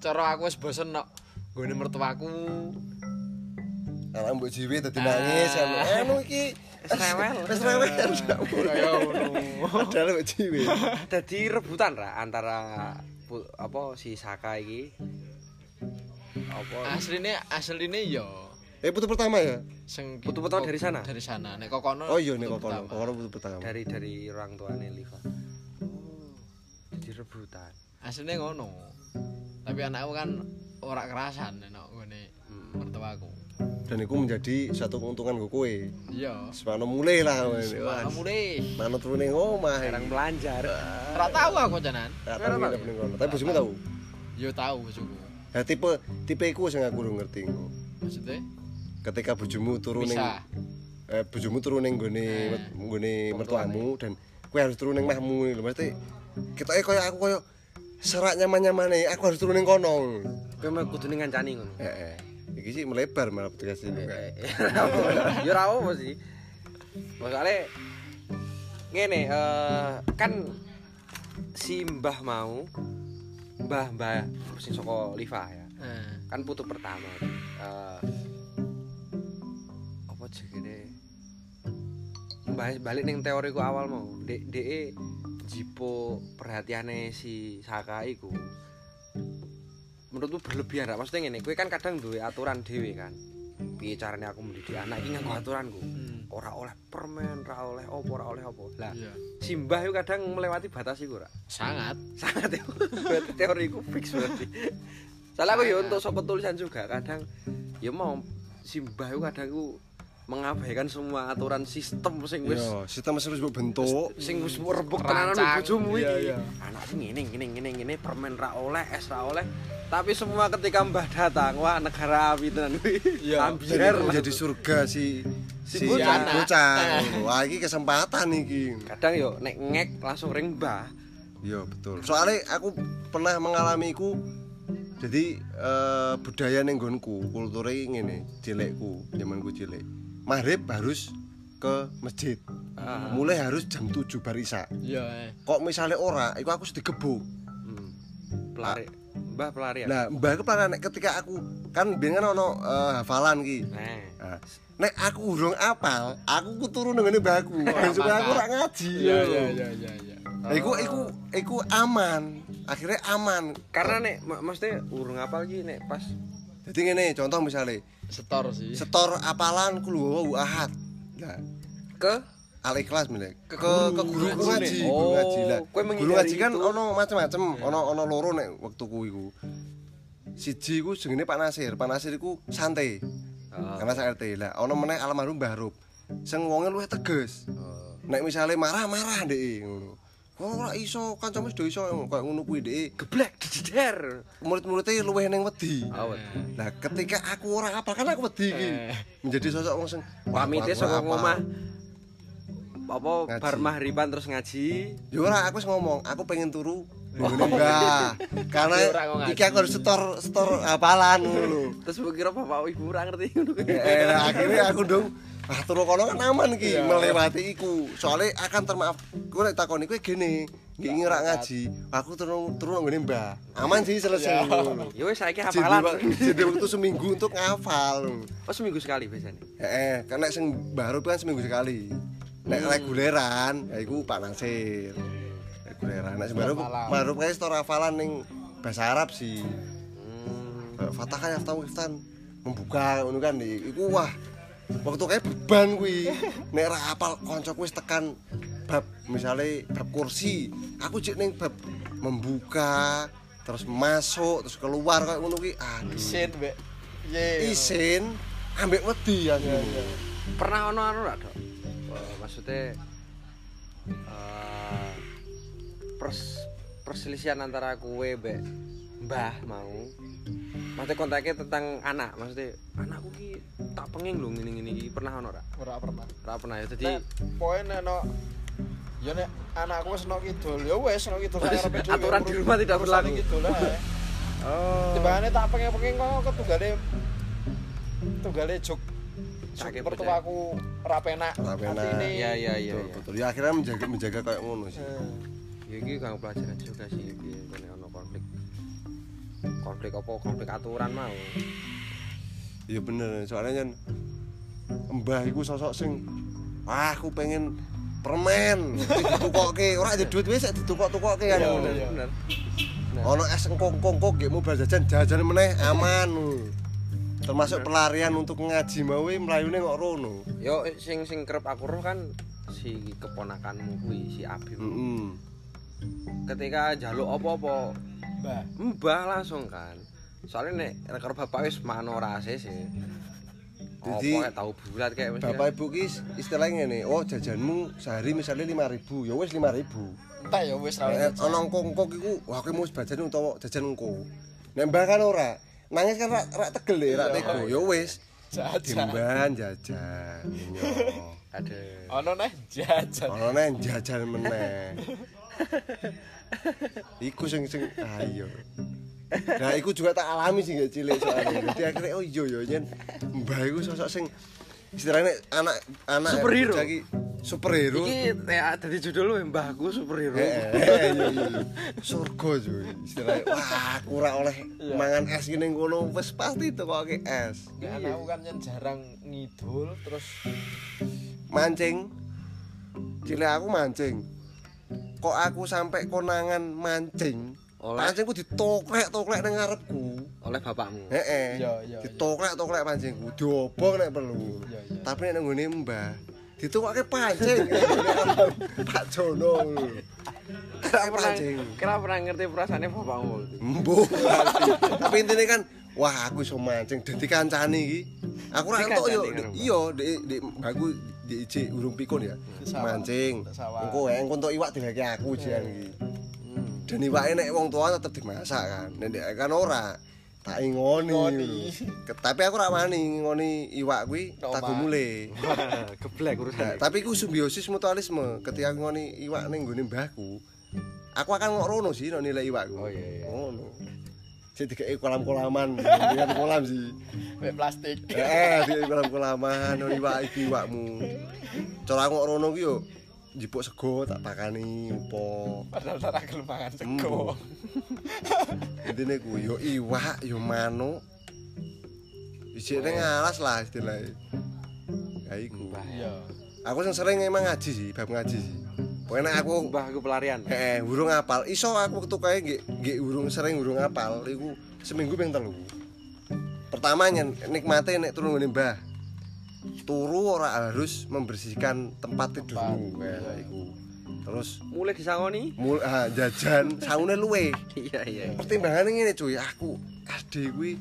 cara, aku wis bosen nok. Nggone mertuaku anak mbok jiwe dadi nangis kan anu iki. Wis rewel. wis rewel. Kaya ngono. Padahal mbok jiwe. Dadi rebutan ra antara apa si Saka iki apa? Asline asline ya eh putu pertama ya? Sing Putu pertama dari sana? dari sana. Nek kokono oh iya putu kokono. kokono putu pertama. Dari dari orang tuane Liva. Oh. Jadi rebutan. aslinya ngono. Tapi anakku kan ora kerasan nek ngene mertuaku. Dan itu menjadi satu keuntungan gue kue iya. Semana mulai lah Wah, mulai mana turun yang omah. Jarang belajar. ora tahu aku janan. Gak kono. Tapi bojomu tahu. yo tahu bojoku Ya tipe tipe iku sing aku urung ngerti. engko. maksudnya Ketika bojomu turu ning eh bojomu turu ning nggone nggone mertuamu dan kowe harus turu ning mahmu lho. Mesti ketoke koyo aku koyo serak nyaman-nyamane aku harus turu ning kono. Kowe mah kudune ngancani ngono. Heeh. Iki sih melebar malah petugas ini. Ya ora apa sih. Masale ngene eh kan si Mbah mau Mbah Mbah sing saka Liva ya. Eh, Kan putu pertama. Eh apa jenenge? Mbah balik ning teoriku awal mau. Dek dek jipo perhatiane si Saka iku. Menurutku berlebihan ra. Maksudnya ngene, kowe kan kadang duwe aturan dhewe kan. Piye carane aku mendidik anak iki nganggo aturanku. Ora oleh permen, ora oleh opo, ora oleh opo. Lah, iya si Mbah itu kadang melewati batas iku ora. sangat Sangat ya. Berarti teoriku fix berarti. Soalnya aku ya untuk sapa tulisan juga kadang ya mau si Mbah itu kadang ku mengabaikan semua aturan sistem sing wis Yo, sistem wis mbok bentuk. sing wis rebuk tenanan bojomu Iya, iki. iya. Anak iki ngene ngene ngene ngene permen ra oleh, es ra oleh. Tapi semua ketika Mbah datang, wah negara api tenan kuwi. Iya, Ambiar Jadi surga si Si bocah. bocah. Wah, iki kesempatan iki. Kadang yo nek ngek langsung ring Mbah. Iya betul. Soalnya aku pernah mengalami iku. Jadi eh, budaya ning nggonku, kulture ngene, cilikku, zamanku cilik. Maghrib harus ke masjid. Ah. Mulai harus jam 7 bar isya. iya eh. Kok misalnya ora, iku aku sudah digebuk. Hmm. Pelari. Mbah pelarian. Lah, mbah aku pernah nek ketika aku kan biyen kan ono eh, hafalan ki. Nah. Nah, nek aku urung apal, aku ku turu nang ngene mbahku. Ben supaya aku ora ngaji. iya iya iya iya iya Nah, iku iku iku aman. Akhirnya aman. Karena nek mak- maksudnya urung apal iki nek pas Jadi ngene, contoh misalnya setor sih setor apalan kul huwallahu ahad. Lah, ke al ikhlas milik ke ke, guru, ke guru guru ngaji, nih. guru Oh, ngaji lah. Guru ngaji kan itu. ono macam-macam, ono ono loro nek wektuku iku. Siji iku jenenge Pak Nasir. Pak Nasir iku santai. Ah. Karena saya RT lah. Ono meneh almarhum Mbah Rup. Sing wonge luwih tegas. Nek misalnya marah-marah ndek ngono. Kok ora iso kancamu do iso koyo ngono kuwi ndek. geblek jeder. Murid-muridnya luwih ning wedi. Awet. Nah, ketika aku ora apal kan aku wedi iki. Eh. Menjadi sosok wong sing Pamite saka ngomah apa bar maghriban terus ngaji. Ya ora, aku wis ngomong, aku pengen turu ngene Mbah. Karena Ya iki aku harus setor setor hafalan ngono. Terus kira bapak ibu ora ngerti ngono. Eh, akhirnya aku dong Ah, turu kono kan aman ki, Iya. melewati iku. Soalnya akan termaaf. Kowe nek takoni kowe gene, iki ora ngaji. Aku turu turu ngene Mbah. Aman sih selesai ngono. Ya wis saiki hafalan. Jadi waktu seminggu untuk ngafal. Oh seminggu sekali biasanya. Eh, kan nek sing baru kan seminggu sekali. Nek reguleran, ya iku Pak Nasir. Reguleran. Nek sing baru baru kayak store hafalan ning bahasa Arab sih. Hmm. Fatah kan yaftahu membuka ngono kan iku wah. Waktu kayak beban kuwi. Nek ra hafal kancaku wis tekan bab misalnya bab kursi, aku jek ning bab membuka terus masuk terus keluar kayak ngono kuwi. Aduh. Isin mbek ye. Isin ambek wedi ya Pernah ono anu ora, Dok? Eh, maksudnya eh pers perselisihan antara kue mbek Mbah mau. Maksudnya kontaknya tentang anak, maksudnya anakku ki tak pengen lho ngene-ngene iki pernah ono ora? ora pernah Ora pernah ya. Jadi nek poe nek no ya nek anakku wis no kidul ya wis no kidul. Aturan di rumah tidak berlaku. kidul ae oh. timbangane tak pengen-pengen kok ketunggale tunggale juk Sakit mertuaku ra penak atine. Iya iya iya. betul, iya. betul. ya akhirnya menjaga menjaga kayak ngono sih Eh, Ya iki kang pelajaran juga sih piye ono konflik. Apa? Konflik aturan mau. iya bener soalnya kan mbah iku sosok sing wah aku pengen permen ditukokke ora ada duit wis ditukok-tukokke kan Iya, ngono iya. Bener. ono es engkong-kongkong gek mau jajan jajan meneh aman termasuk pelarian untuk ngaji mau melayune kok rono Yo sing sing kerep aku roh kan si keponakanmu kuwi si Abim. heeh ketika jaluk apa-apa Mbah. mbah langsung kan soalnya nek rekor bapak wis mano rase sih Jadi, kayak tahu bulat kayak mesti Bapak Ibu ki istilahnya ngene, oh jajanmu sehari misalnya 5000, ya wis 5000. Entah ya wis ra. Nek ana engko-engko iku, wah kowe mau jajan utawa jajan engko. Nek mbah kan ora. Nangis kan rak rak tegel ya, rak tego. Ya wis. Jajan. Dimban jajan. Ada Ono neh jajan. Ono neh jajan meneh. Iku sing sing ayo. Nah, iku juga tak alami sih gak cilik soalnya. Jadi akhirnya oh iya ya yen mbah iku sosok sing istilahnya anak anak Superhero. bocah ki superhero. iki ya dari judul lu mbahku superhero Eh, eh, iya, iya. Surga cuy. Istilahnya wah, aku ora oleh mangan es gini ngono wis pasti itu kok ke es. Nek anakku kan yen jarang ngidul terus Mancing. Cilik aku mancing. Kok aku sampai konangan mancing. Oleh? Mancingku ditoklek-toklek nang ngarepku. oleh bapakmu Heeh. Iya, iya, Ditoklek-toklek pancingku, diobong nek perlu. Iya, iya. Tapi nek nang ngene Mbah, ditokleke pancing. Pak Jono. kira pernah pancing. kira pernah ngerti perasaannya bapakmu Mbuh. Tapi intine kan wah aku iso mancing dadi kancane iki. Aku ora entuk yo. Iya, di di mbahku di iji urung pikun ya. Mancing. Engko engko entuk iwak dileke aku jian iki. Dan iwake nek wong tua tetep dimasak kan. Nek ndek kan ora. Tak ingoni. Ngoni. Tapi aku ora wani ngoni iwak kuwi tak gumule. geblek urusan tapi ku simbiosis mutualisme ketika ngoni iwak ning nggone mbahku. Aku akan ngorono sih nek nilai iwakku. Oh, iya, iya. Ngono. Jadi dikei kolam-kolaman, dengan kolam sih. mek plastik. Eh, dikei kolam-kolaman, nek iwak iki iwakmu. Cara aku ngorono ki yo njipuk sego tak pakani opo. Padahal ora gelem mangan sego. Intine ku yo iwak, yo manuk. Isine ngalas lah istilahnya. Ya iku. Aku sing sering emang ngaji sih, bab ngaji sih. Pokoknya aku mbahku pelarian Eh, urung apal. Iso aku ketukae nggih nggih urung sering urung apal. Iku seminggu ping telu. Pertama nikmate nek turu ngene Mbah. Turu ora harus membersihkan tempat tidurmu kayak iku. Terus mulai disangoni mul ah, jajan saune luwe. iya iya Pertimbangane ngene cuy, aku SD kuwi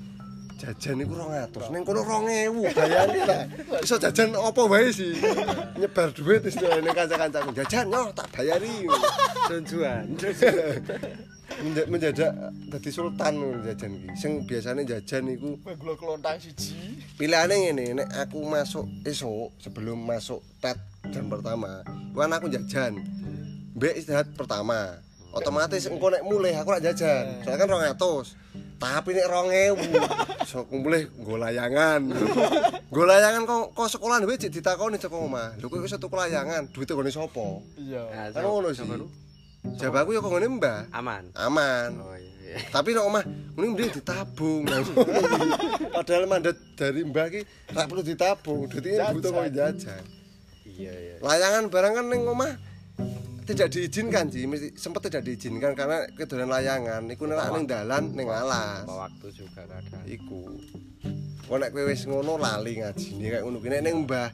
jajan iku 200. Ning kono 2000 bayangin lah. Iso jajan apa wae sih. Nyebar duit istilahnya kanca-kancaku. Jajan yo tak bayari. tujuan Menja- menjajak dadi sultan jajan iki. Sing biasane jajan iku Meglo kelontang siji. pilihane ngene, nek aku masuk esuk sebelum masuk tet jam pertama, kan aku jajan. Mbek istirahat pertama. Otomatis engko nek mulai aku ora jajan. Soalnya kan 200. Tapi nek 2000 iso mulai nggo layangan. Nggo layangan kok kok sekolah dhewe cek ditakoni saka omah. Lho kowe iso tuku layangan, duwite gone sapa? Iya. Kan ngono sih. Jawabanku ya kok ngene, Mbah. aman Aman. oh iya Tapi nek omah mending mending ditabung. Padahal mandat dari Mbah ki rak perlu ditabung. Jajan. butuh kok jajan. iya iya Layangan barang kan ning omah tidak diizinkan sih, mesti sempat tidak diizinkan karena kedolan layangan iku nek ning dalan ning alas. Bawa waktu juga kadang Iku. Kok nek kowe wis ngono lali ngajine kayak ngono ki nek ning Mbah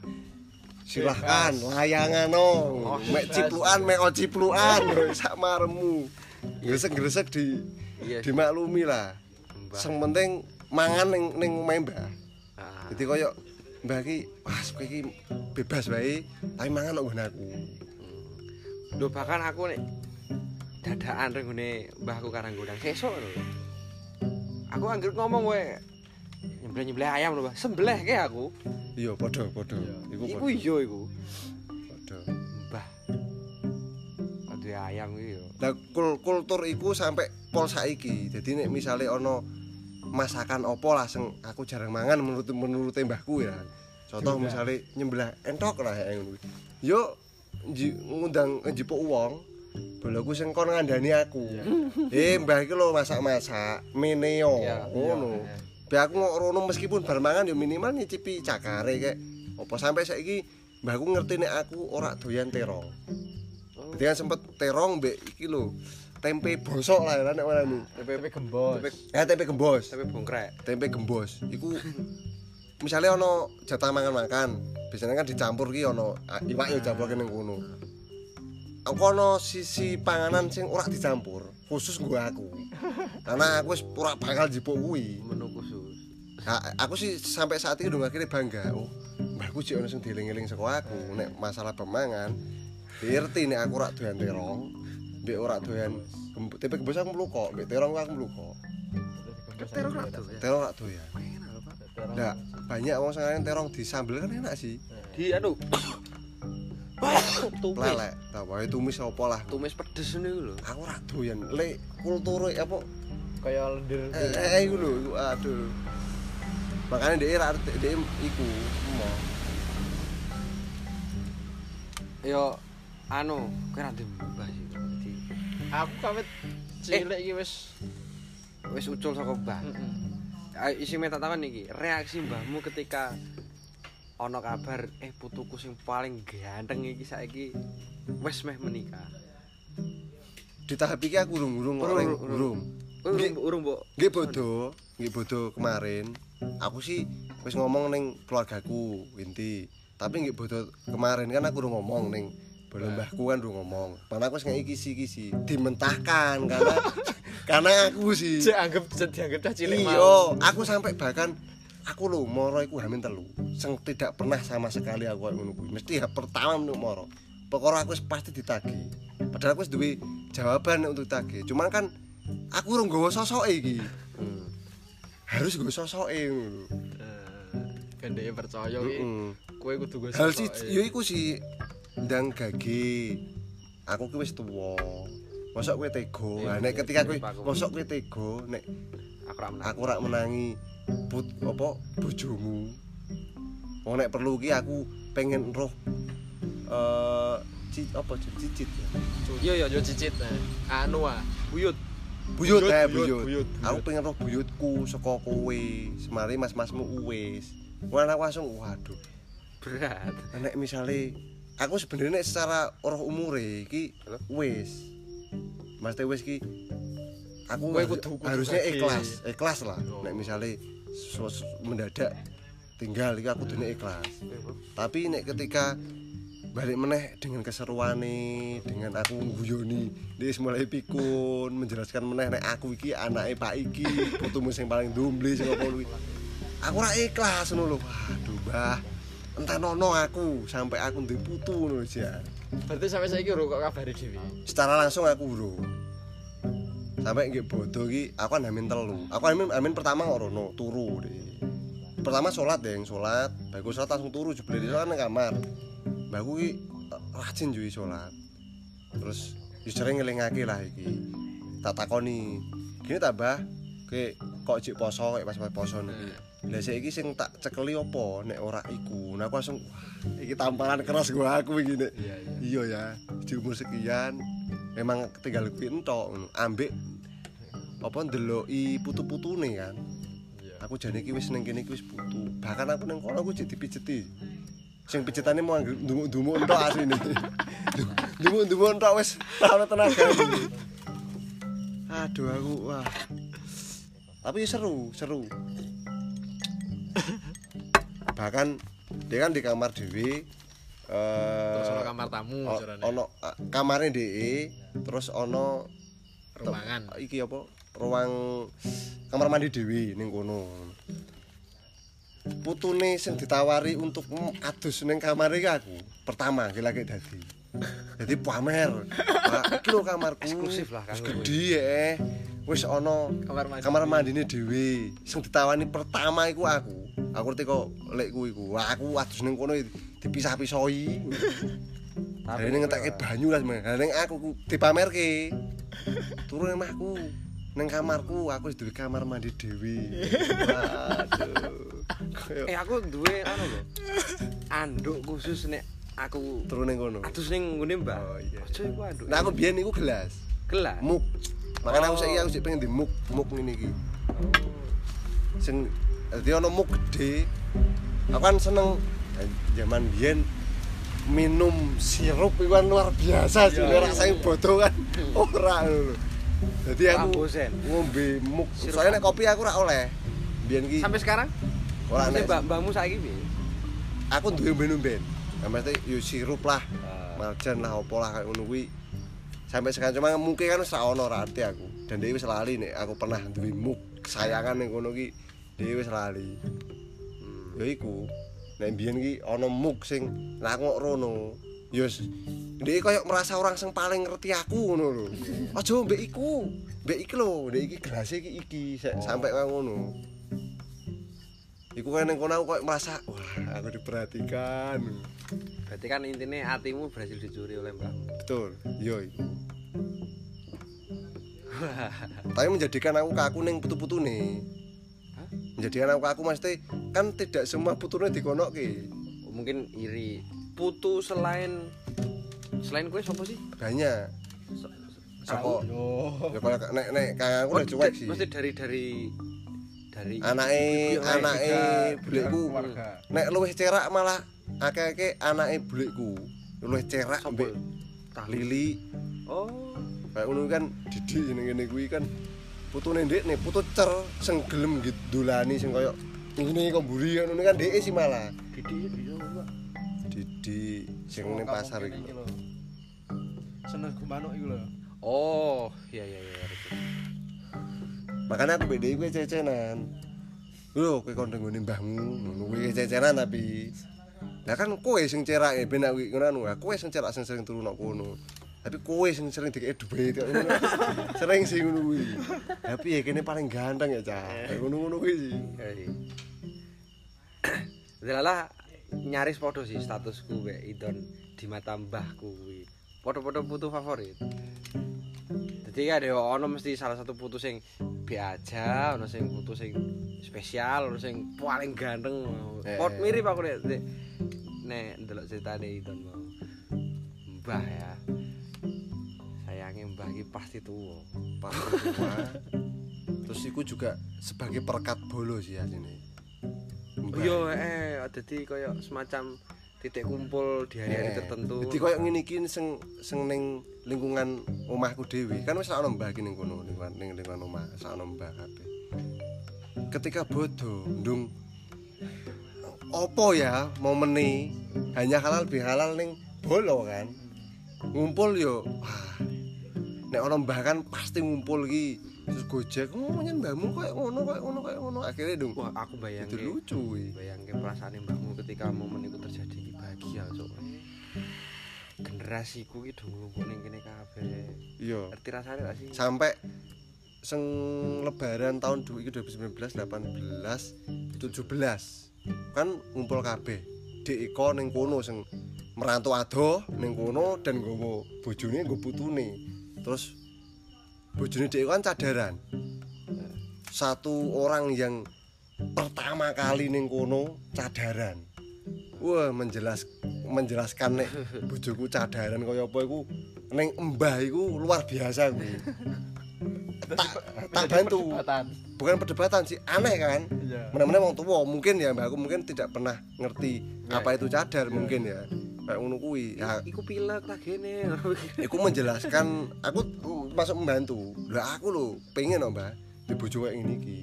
silahkan layangan no. Mek ciplukan, mek o ciplukan sak maremu. Gresek-gresek di dimaklumi lah. Sing penting mangan ning ning omahe Mbah. Ah, Jadi koyo Mbah ki wah kowe iki bebas wae, tapi mangan kok nggon aku. Lho bahkan aku nek dadakan reng ngene mbahku karang godang sesuk lho. Aku anggere ngomong wae nyembelih-nyembelih ayam lho, Mbah. Sembelih ke aku. Iya, padha padha. Iku Iku iya iku. padha. Mbah. Ade ayam iki yo. Lah kul- kultur iku sampai pol saiki. Jadi nek misale ana masakan opo lah sing aku jarang mangan menurut menurut mbahku ya. Contoh misale nyembelah entok lah ya ngono. Yo nji- ngundang njipuk wong boloku sing kon ngandani aku. Eh mbah iki lho masak-masak meneo ngono. Be aku ngorono meskipun bar mangan yo minimal nyicipi cakare kek. Apa sampai saiki mbahku ngerti nek aku ora doyan terong. Berarti kan sempet terong mbek iki lho. Tempe bosok lah ya nek warani. TPP gembos. Eh tempe gembos. Tapi bongkrek. Tempe gembos. Iku misalnya ono jatah mangan-makan, biasanya kan dicampur ki ono ah, iwak yo campur ning kono. kono sisi panganan sing ora dicampur, khusus gue aku. Karena aku wis ora bakal jipuk kuwi. menu khusus Ha, aku sih sampai saat ini udah akhirnya bangga. Oh, mbahku sih ono sing dieling-eling saka aku nek masalah pemangan. Ngerti nek aku ora doyan terong, mbek ora doyan. Tapi gembus aku mluko, mbek terong aku mluko. terong ora tuh ya Terong ora doyan. Ndak, banyak wong sing terong disambel kan enak sih. di anu tumis Lelek, ta wae tumis apa lah. tumis pedes ini lho Aku ora doyan. Lek kultur apa Kaya lendir. eh eh, iku lho, iku, aduh. Makanya dia ra dia iku yo anu kowe ra mbah sih Aku kawit cilik iki wis wis ucul saka mbah heeh. Ayo isi meta taman iki reaksi mbahmu ketika ana kabar eh putuku sing paling ganteng iki saiki wis meh menikah Di tahap iki aku urung-urung Urung, orang urung. urung. Urung urung mbok Nggih bodo, nggih bodo kemarin. Aku sih wis ngomong ning keluargaku inti. Tapi nggih bodo kemarin kan aku udah ngomong ning Bolo mbahku kan udah ngomong. Mana aku wis ngeki kisi-kisi dimentahkan karena karena aku sih. Cek anggap cek dianggap cah cilik Iya, aku sampai bahkan aku lho moro iku hamil telu. Sing tidak pernah sama sekali aku ngono kuwi. Mesti ya pertama nek moro. Pokoknya aku pasti ditagih. Padahal aku duwe jawaban untuk ditagih. Cuman kan aku urung nggawa sosoke iki. Hmm. Harus nggawa sosoke ngono. Ben dhek percaya iki kowe kudu go Hal si yo iku sih ndang gage. Aku ki wis tuwa. Mosok kowe tega. Lah nek ketika kowe mosok kowe tega nek aku ra menang aku rak menangi put apa bojomu. Wong nek perlu ki aku pengen roh eh ci, apa ci- cicit ya? Iya ya yo cicit. nah. Anu ah. buyut. Buyut eh buyut, aku pengen roh buyutku saka kowe. Semari mas-masmu Wah, aku langsung waduh. Berat. Nek misale aku sebenarnya secara roh umure iki wis Mas wis ki aku Kowe harus- kudu- kudu harusnya ikhlas. ikhlas lah. Oh. nek misale mendadak tinggal iki aku dunia ikhlas. Tapi nek ketika balik meneh dengan keseruane dengan aku guyoni dia mulai pikun menjelaskan meneh nek aku iki anake Pak iki putumu sing paling dumbli sing apa kuwi. Aku ora ikhlas ngono lho. Waduh Mbah. Entah nono aku sampai aku duwe putu ngono ya Berarti sampai saiki ora kok kabare dhewe. secara langsung aku urung. Sampai nggih bodo iki aku kan amin telu. Aku amin amin pertama rono turu deh. Pertama sholat deh sholat. Bagus sholat langsung turu jebule di nang kamar. Mbakku iki eh, rajin juwi sholat. Terus yo sering ngelingake lah iki. Tak takoni. Gini tak mbah? Ke kok jek poso kayak pas pas poso niki lah saiki sing tak cekeli apa nek ora iku? Nah aku langsung wah iki tamparan keras gua aku iki nek. Iya iya. iya ya di umur sekian memang tinggal ngono. ambek apa ndeloki putu-putune kan. Iya. aku jane iki wis ning kene iki wis putu. Bahkan aku ning kono aku jek dipijeti sing pijetane mau ndumuk-ndumuk entok asline. Ndumuk-ndumuk entok wis ora tenaga aduh aku wah. Tapi seru seru bahkan dia kan di kamar dewi eh Terus kamar tamu O- ono uh, kamare DE terus ono ruangan. iki apa ruang kamar mandi dewi ning kono. Putune sing ditawari untuk adus ning kamar iki aku pertama iki lagi dadi dadi pamer. Pak, iki lho kamarku. Eksklusif lah gedhi eh wis ono Kamar mandi. kamar mandine dhewe. Sing ditawani pertama iku aku. Aku ngerti kok lek kuwi iku. Aku adus ning kono dipisah-pisahi Tapi ini ngetekke banyu lah ini aku ku dipamerke. Turu ning omahku. Ning kamarku aku wis duwe kamar mandi dhewe. Waduh. Kayak eh aku duwe anu lho. Anduk khusus nek aku turu ning kono. atus ning ngene Mbak Oh, iya. aja iku anduk Nah aku biyen iku gelas. gelas Muk. Makanya aku Oh. saiki aku sik pengen di muk, muk ngene iki. Sing dadi ono muk gede. Aku kan seneng zaman biyen minum sirup itu kan luar biasa sih Iya, ora saking bodoh kan ora lho. Dadi aku ngombe muk. Sirup Soalnya nek kopi aku ora oleh. Biyen ki sampai sekarang ora Maksudnya nek mbak mbakmu saiki piye aku duwe minum mesti yo sirup lah. Ah. Marjan lah opo lah kayak ngono kuwi. Sampai sekarang cuma mungkin kan wis ra ono rate aku. Dan dia wis lali nek aku pernah duwe muk kesayangan ning kono ki dia wis lali. Hmm. ya iku. Nek mbiyen ki ana muk sing lah aku kok rono. Ya wis dia koyo merasa orang sing paling ngerti aku ngono lho. Aja mbek iku. Mbek iki lho mbek iki gelas iki iki Sa- sampai kaya ngono. Iku kan ning kono aku koyo merasa wah aku diperhatikan Berarti kan intinya hatimu berhasil dicuri oleh mbahmu. betul yo iku tapi menjadikan aku kaku ning putu-putune Hah? menjadikan aku kaku mesti kan tidak semua putune dikonokke Oh, Mungkin iri. Putu selain selain kue siapa sih? banyak saka Yo. ya kalau nek nek kang aku udah da- cuek sih Mesti dari dari dari anake anake keluarga. nek luwih cerak malah akeh-akeh anake bulekku luwih cerak mbek lili. Oh, kayak ngono kan Didi ngene ngene kuwi kan. Putune ndek nih putu cer sing gelem ngidolani sing koyo ngene kok mburi kan ngono kan dhek sih malah. Didi bisa Mbak. Didi sing ning pasar iki lho. Seneng gumanuk iku lho. Oh, iya iya iya. makanya aku beda gue cecenan. Lho kowe kon nggone mbahmu? Ngono kuwi cecenan tapi lah kan kowe sing cerak e ben aku ngono kowe sing cerak sing sering turu nang kono tapi kowe sing sering dikek duit sering sih ngono kuwi tapi ya kene paling ganteng ya Kayak ngono-ngono kuwi sih. Delalah nyaris podo sih statusku be idon di mata mbahku kuwi. Podo-podo putu favorit. Jadi ada ono mesti salah satu putu sing be aja, ono sing putu sing spesial, ono sing paling ganteng. Eh. Pot mirip aku nek nek- ndelok ceritane idon mau. Mbah ya. Sayangnya mbah iki pasti tuwa. pasti terus iku juga sebagai perekat bolo sih asline Mbah. Yo eh dadi koyo semacam titik kumpul di hari-hari Eh, tertentu. Jadi koyo ngene iki sing sing ning lingkungan omahku dhewe. Kan wis ana mbah iki ning kono lingkungan ning lingkungan omah, ana mbah kabeh. Ketika bodoh, ndung opo ya momene hanya halal bihalal ning bolo kan. Ngumpul yo wah. Nek ana mbah kan pasti ngumpul iki terus gojek, "Oh, nyen mbahmu koyo ngono, koyo ngono, koyo ngono." Akhirnya dong Wah, aku bayangke itu lucu kuwi. bayangke perasaan mbahmu ketika momen itu terjadi bahagia cok. Generasiku do ngumpul ning kene kabeh. Iya. Ngerti rasane gak sih? sampai seng lebaran tahun 2019 18 17 kan ngumpul kabeh Dek Iko ning kono sing merantau ado ning kono dan nggowo bojone nggo putune terus bojone Dek kan cadaran satu orang yang pertama kali ning kono cadaran wah menjelas menjelaskan nek bojoku cadaran kaya apa iku ning embah iku luar biasa kuwi tak tak bantu. Perdebatan. bukan perdebatan sih aneh kan? Iya. mana-mana wong tua mungkin ya mbak aku mungkin tidak pernah ngerti Ya. apa itu cadar mungkin ya. Kayak ngono kuwi. Ya. Iku pilek tak gene. aku menjelaskan aku masuk membantu. Lah aku lho pengen loh mbak di bojo kayak gini ki.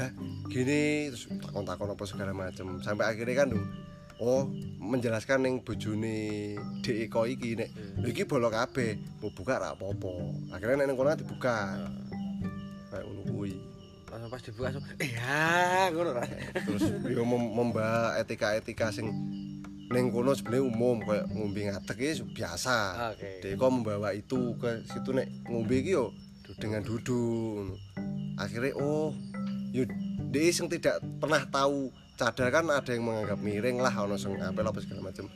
Lah gini terus takon-takon apa segala macem sampai akhirnya kan oh menjelaskan yang bojone Dek Eko iki nek lho iki bolok kabeh mau buka ra apa-apa akhirnya nek kono dibuka kayak ngono kuwi Langsung pas dibuka langsung eh ya ngono ra. terus yo mem- membahas etika-etika sing ning kono sebenarnya umum kayak ngombe ngadeg iki biasa. Oke. Deko membawa itu ke situ nek ngombe iki yo dengan duduk. Akhirnya oh yo dia sing tidak pernah tahu cadar kan ada yang menganggap miring lah ono sing apel apa segala macam.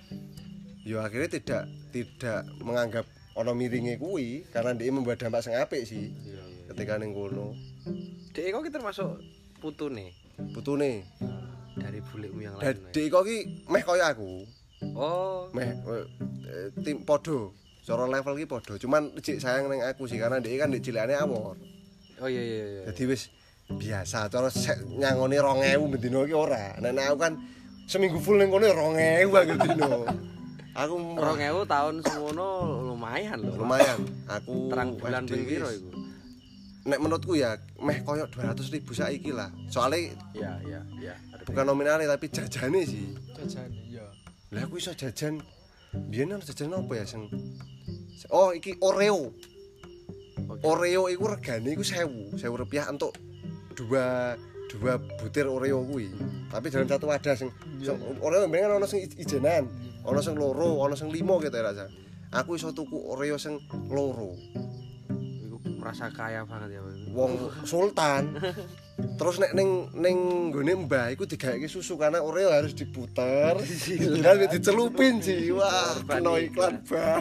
Yo akhirnya tidak tidak menganggap ono miringnya kuwi karena dia membawa dampak sing apik sih Iya iya. ketika ning kono. Dek kok kita termasuk putune Putune dari bulekmu yang lain. Dadi kok ki meh kaya aku. Oh, Meh eh, tim podo. Cara level ki podo. Cuman cek sayang ning aku sih karena dia kan di cilikane awor. oh iya iya iya. Jadi wis biasa cara nyangoni 2000 bendino ki ora. Nek aku kan seminggu full ning kono 2000 aku dino. Aku Rong ewu tahun semono lumayan loh. lumayan. Aku Terang bulan ping piro wis- iku? Nek menurutku ya meh koyo 200 ribu saiki lah. Soalnya Iya iya iya. Ada bukan nominalnya tapi jajane sih. Jajan iya. Lah aku iso jajan biyen ana jajan apa ya sing Oh, iki Oreo. Oke. Oreo iku regane iku 1000, 1000 rupiah untuk dua dua butir Oreo kuwi. Tapi dalam satu wadah sing sing- Oreo mendingan ono sing ij- ijenan, ono sing loro, ono sing limo gitu ya rasa. Aku iso tuku Oreo sing loro. Iku merasa kaya banget ya. Wong sultan. Terus nek ning ning nggone Mbah iku digawe susu karena Oreo harus diputer, dan dicelupin sih. Wah, kena iklan. iklan.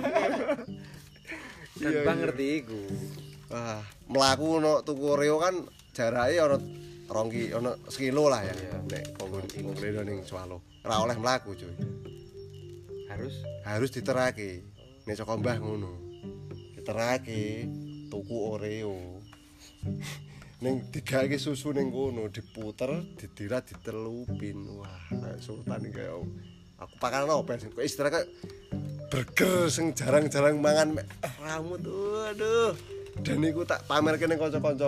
Dan Iya, Bang iya. ngerti iku. Wah, mlaku ono tuku Oreo kan jarake ono rongki ono sekilo lah ya. Nek leno ning Swalo. Ora oleh mlaku, cuy. Harus Harus diterake. Nek saka Mbah ngono. Diterake tuku Oreo. ning digawe susu ning kono, diputer, didirat, ditelupin. Wah, sultan iki kayak aku pakanan apa sih? Kok istilah kayak burger sing jarang-jarang mangan mek ramu tuh aduh dan iku tak pamerke ning kanca-kanca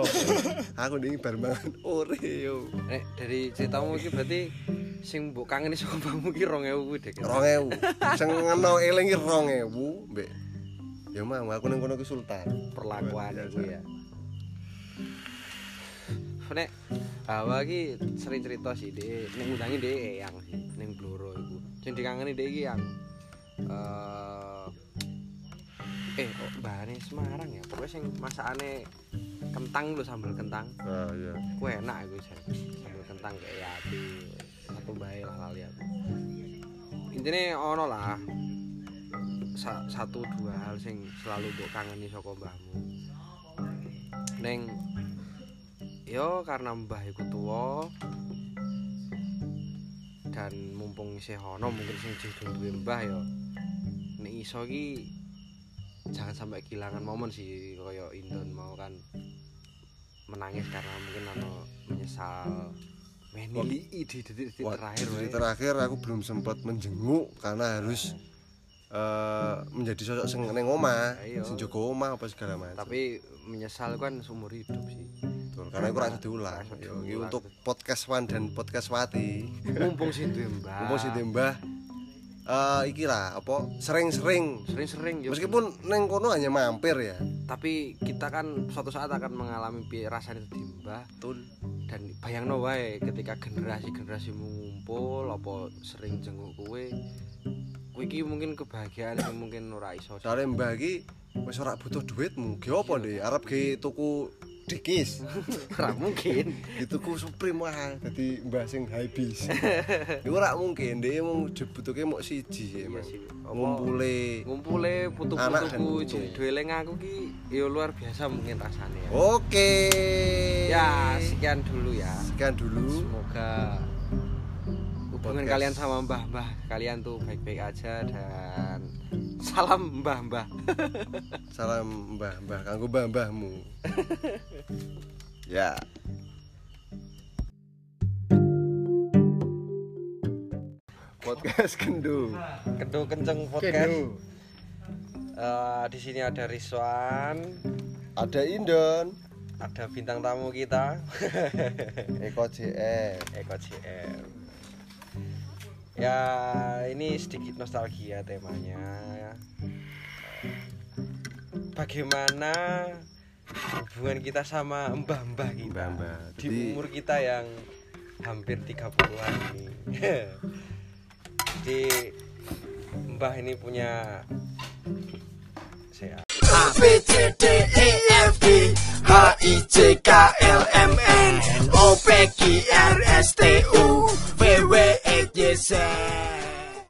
aku ning bar mangan Oreo Nek dari ceritamu iki berarti sing mbok kangeni saka mbahmu ki 2000 kuwi dek. 2000 sing ngeno eling ki 2000 mbek ya mau aku ning kono ki sultan perlakuan iku biasa. ya. Nek Hawa ki sering cerita sih dhek ning ngundangi dhek eyang sih ning Bloro iku. Sing dikangeni dhek iki yang eh eh kok bahane Semarang ya. Pokoknya sing masakane kentang lho sambal kentang. ah iya Ku enak iku Sen. sambal kentang kayak yati. Satu bae lah lali aku. Intine ono lah sa- satu dua hal sing selalu mbok kangeni saka mbahmu. Neng yo karena mbah iku tuwa dan mumpung isih ono mungkin sing duwe mbah yo nek iso ki jangan sampai kehilangan momen sih kaya Indon mau kan menangis karena mungkin ono menyesal. Menili di detik-detik Wah, terakhir di terakhir aku belum sempat menjenguk karena harus eh, menjadi sosok sing Ayo. sing jaga omah apa segala macam tapi menyesal kan seumur hidup sih. Betul, karena itu rasa diulang. Iki untuk podcast Wan dan podcast Wati. Mumpung sih mbah. Mumpung si Mbah eh iki lah apa? Sering-sering. Sering-sering meskipun neng kono hanya mampir ya. Tapi kita kan suatu saat akan mengalami piye rasanya di mbah betul. Dan bayangno wae ketika generasi-generasi ngumpul apa sering jenguk kowe iki mungkin kebahagiaan yang mungkin ora iso. Soalnya mbah iki wis ora butuh duitmu. Ge apa deh arep ge tuku dikis. Ora mungkin. Dituku supreme wah dadi mbah sing high bis iku ora mungkin. Dia mau dibutuhke mok siji sih Iya emang ngumpule ngumpule putu-putuku putu. dueleng aku ki ya luar biasa mungkin rasanya ya. oke. Ya sekian dulu ya. Sekian dulu. Semoga hubungan kalian sama mbah-mbah kalian tuh baik-baik aja dan salam mbah-mbah. Salam mbah mbah kanggo mbah mbahmu ya. Podcast kendo Kendo kenceng podcast. Eh, di sini ada Rizwan. Ada Indon. Ada bintang tamu kita. Eko JR Eko CM ya ini sedikit nostalgia temanya. Bagaimana hubungan kita sama mbah-mbah kita Mbah-mbah. di Jadi- umur kita yang hampir 30-an ini? Jadi mbah ini punya saya A. B C D E F G H I J K L M N O P Q R S T U V W Yes, sir.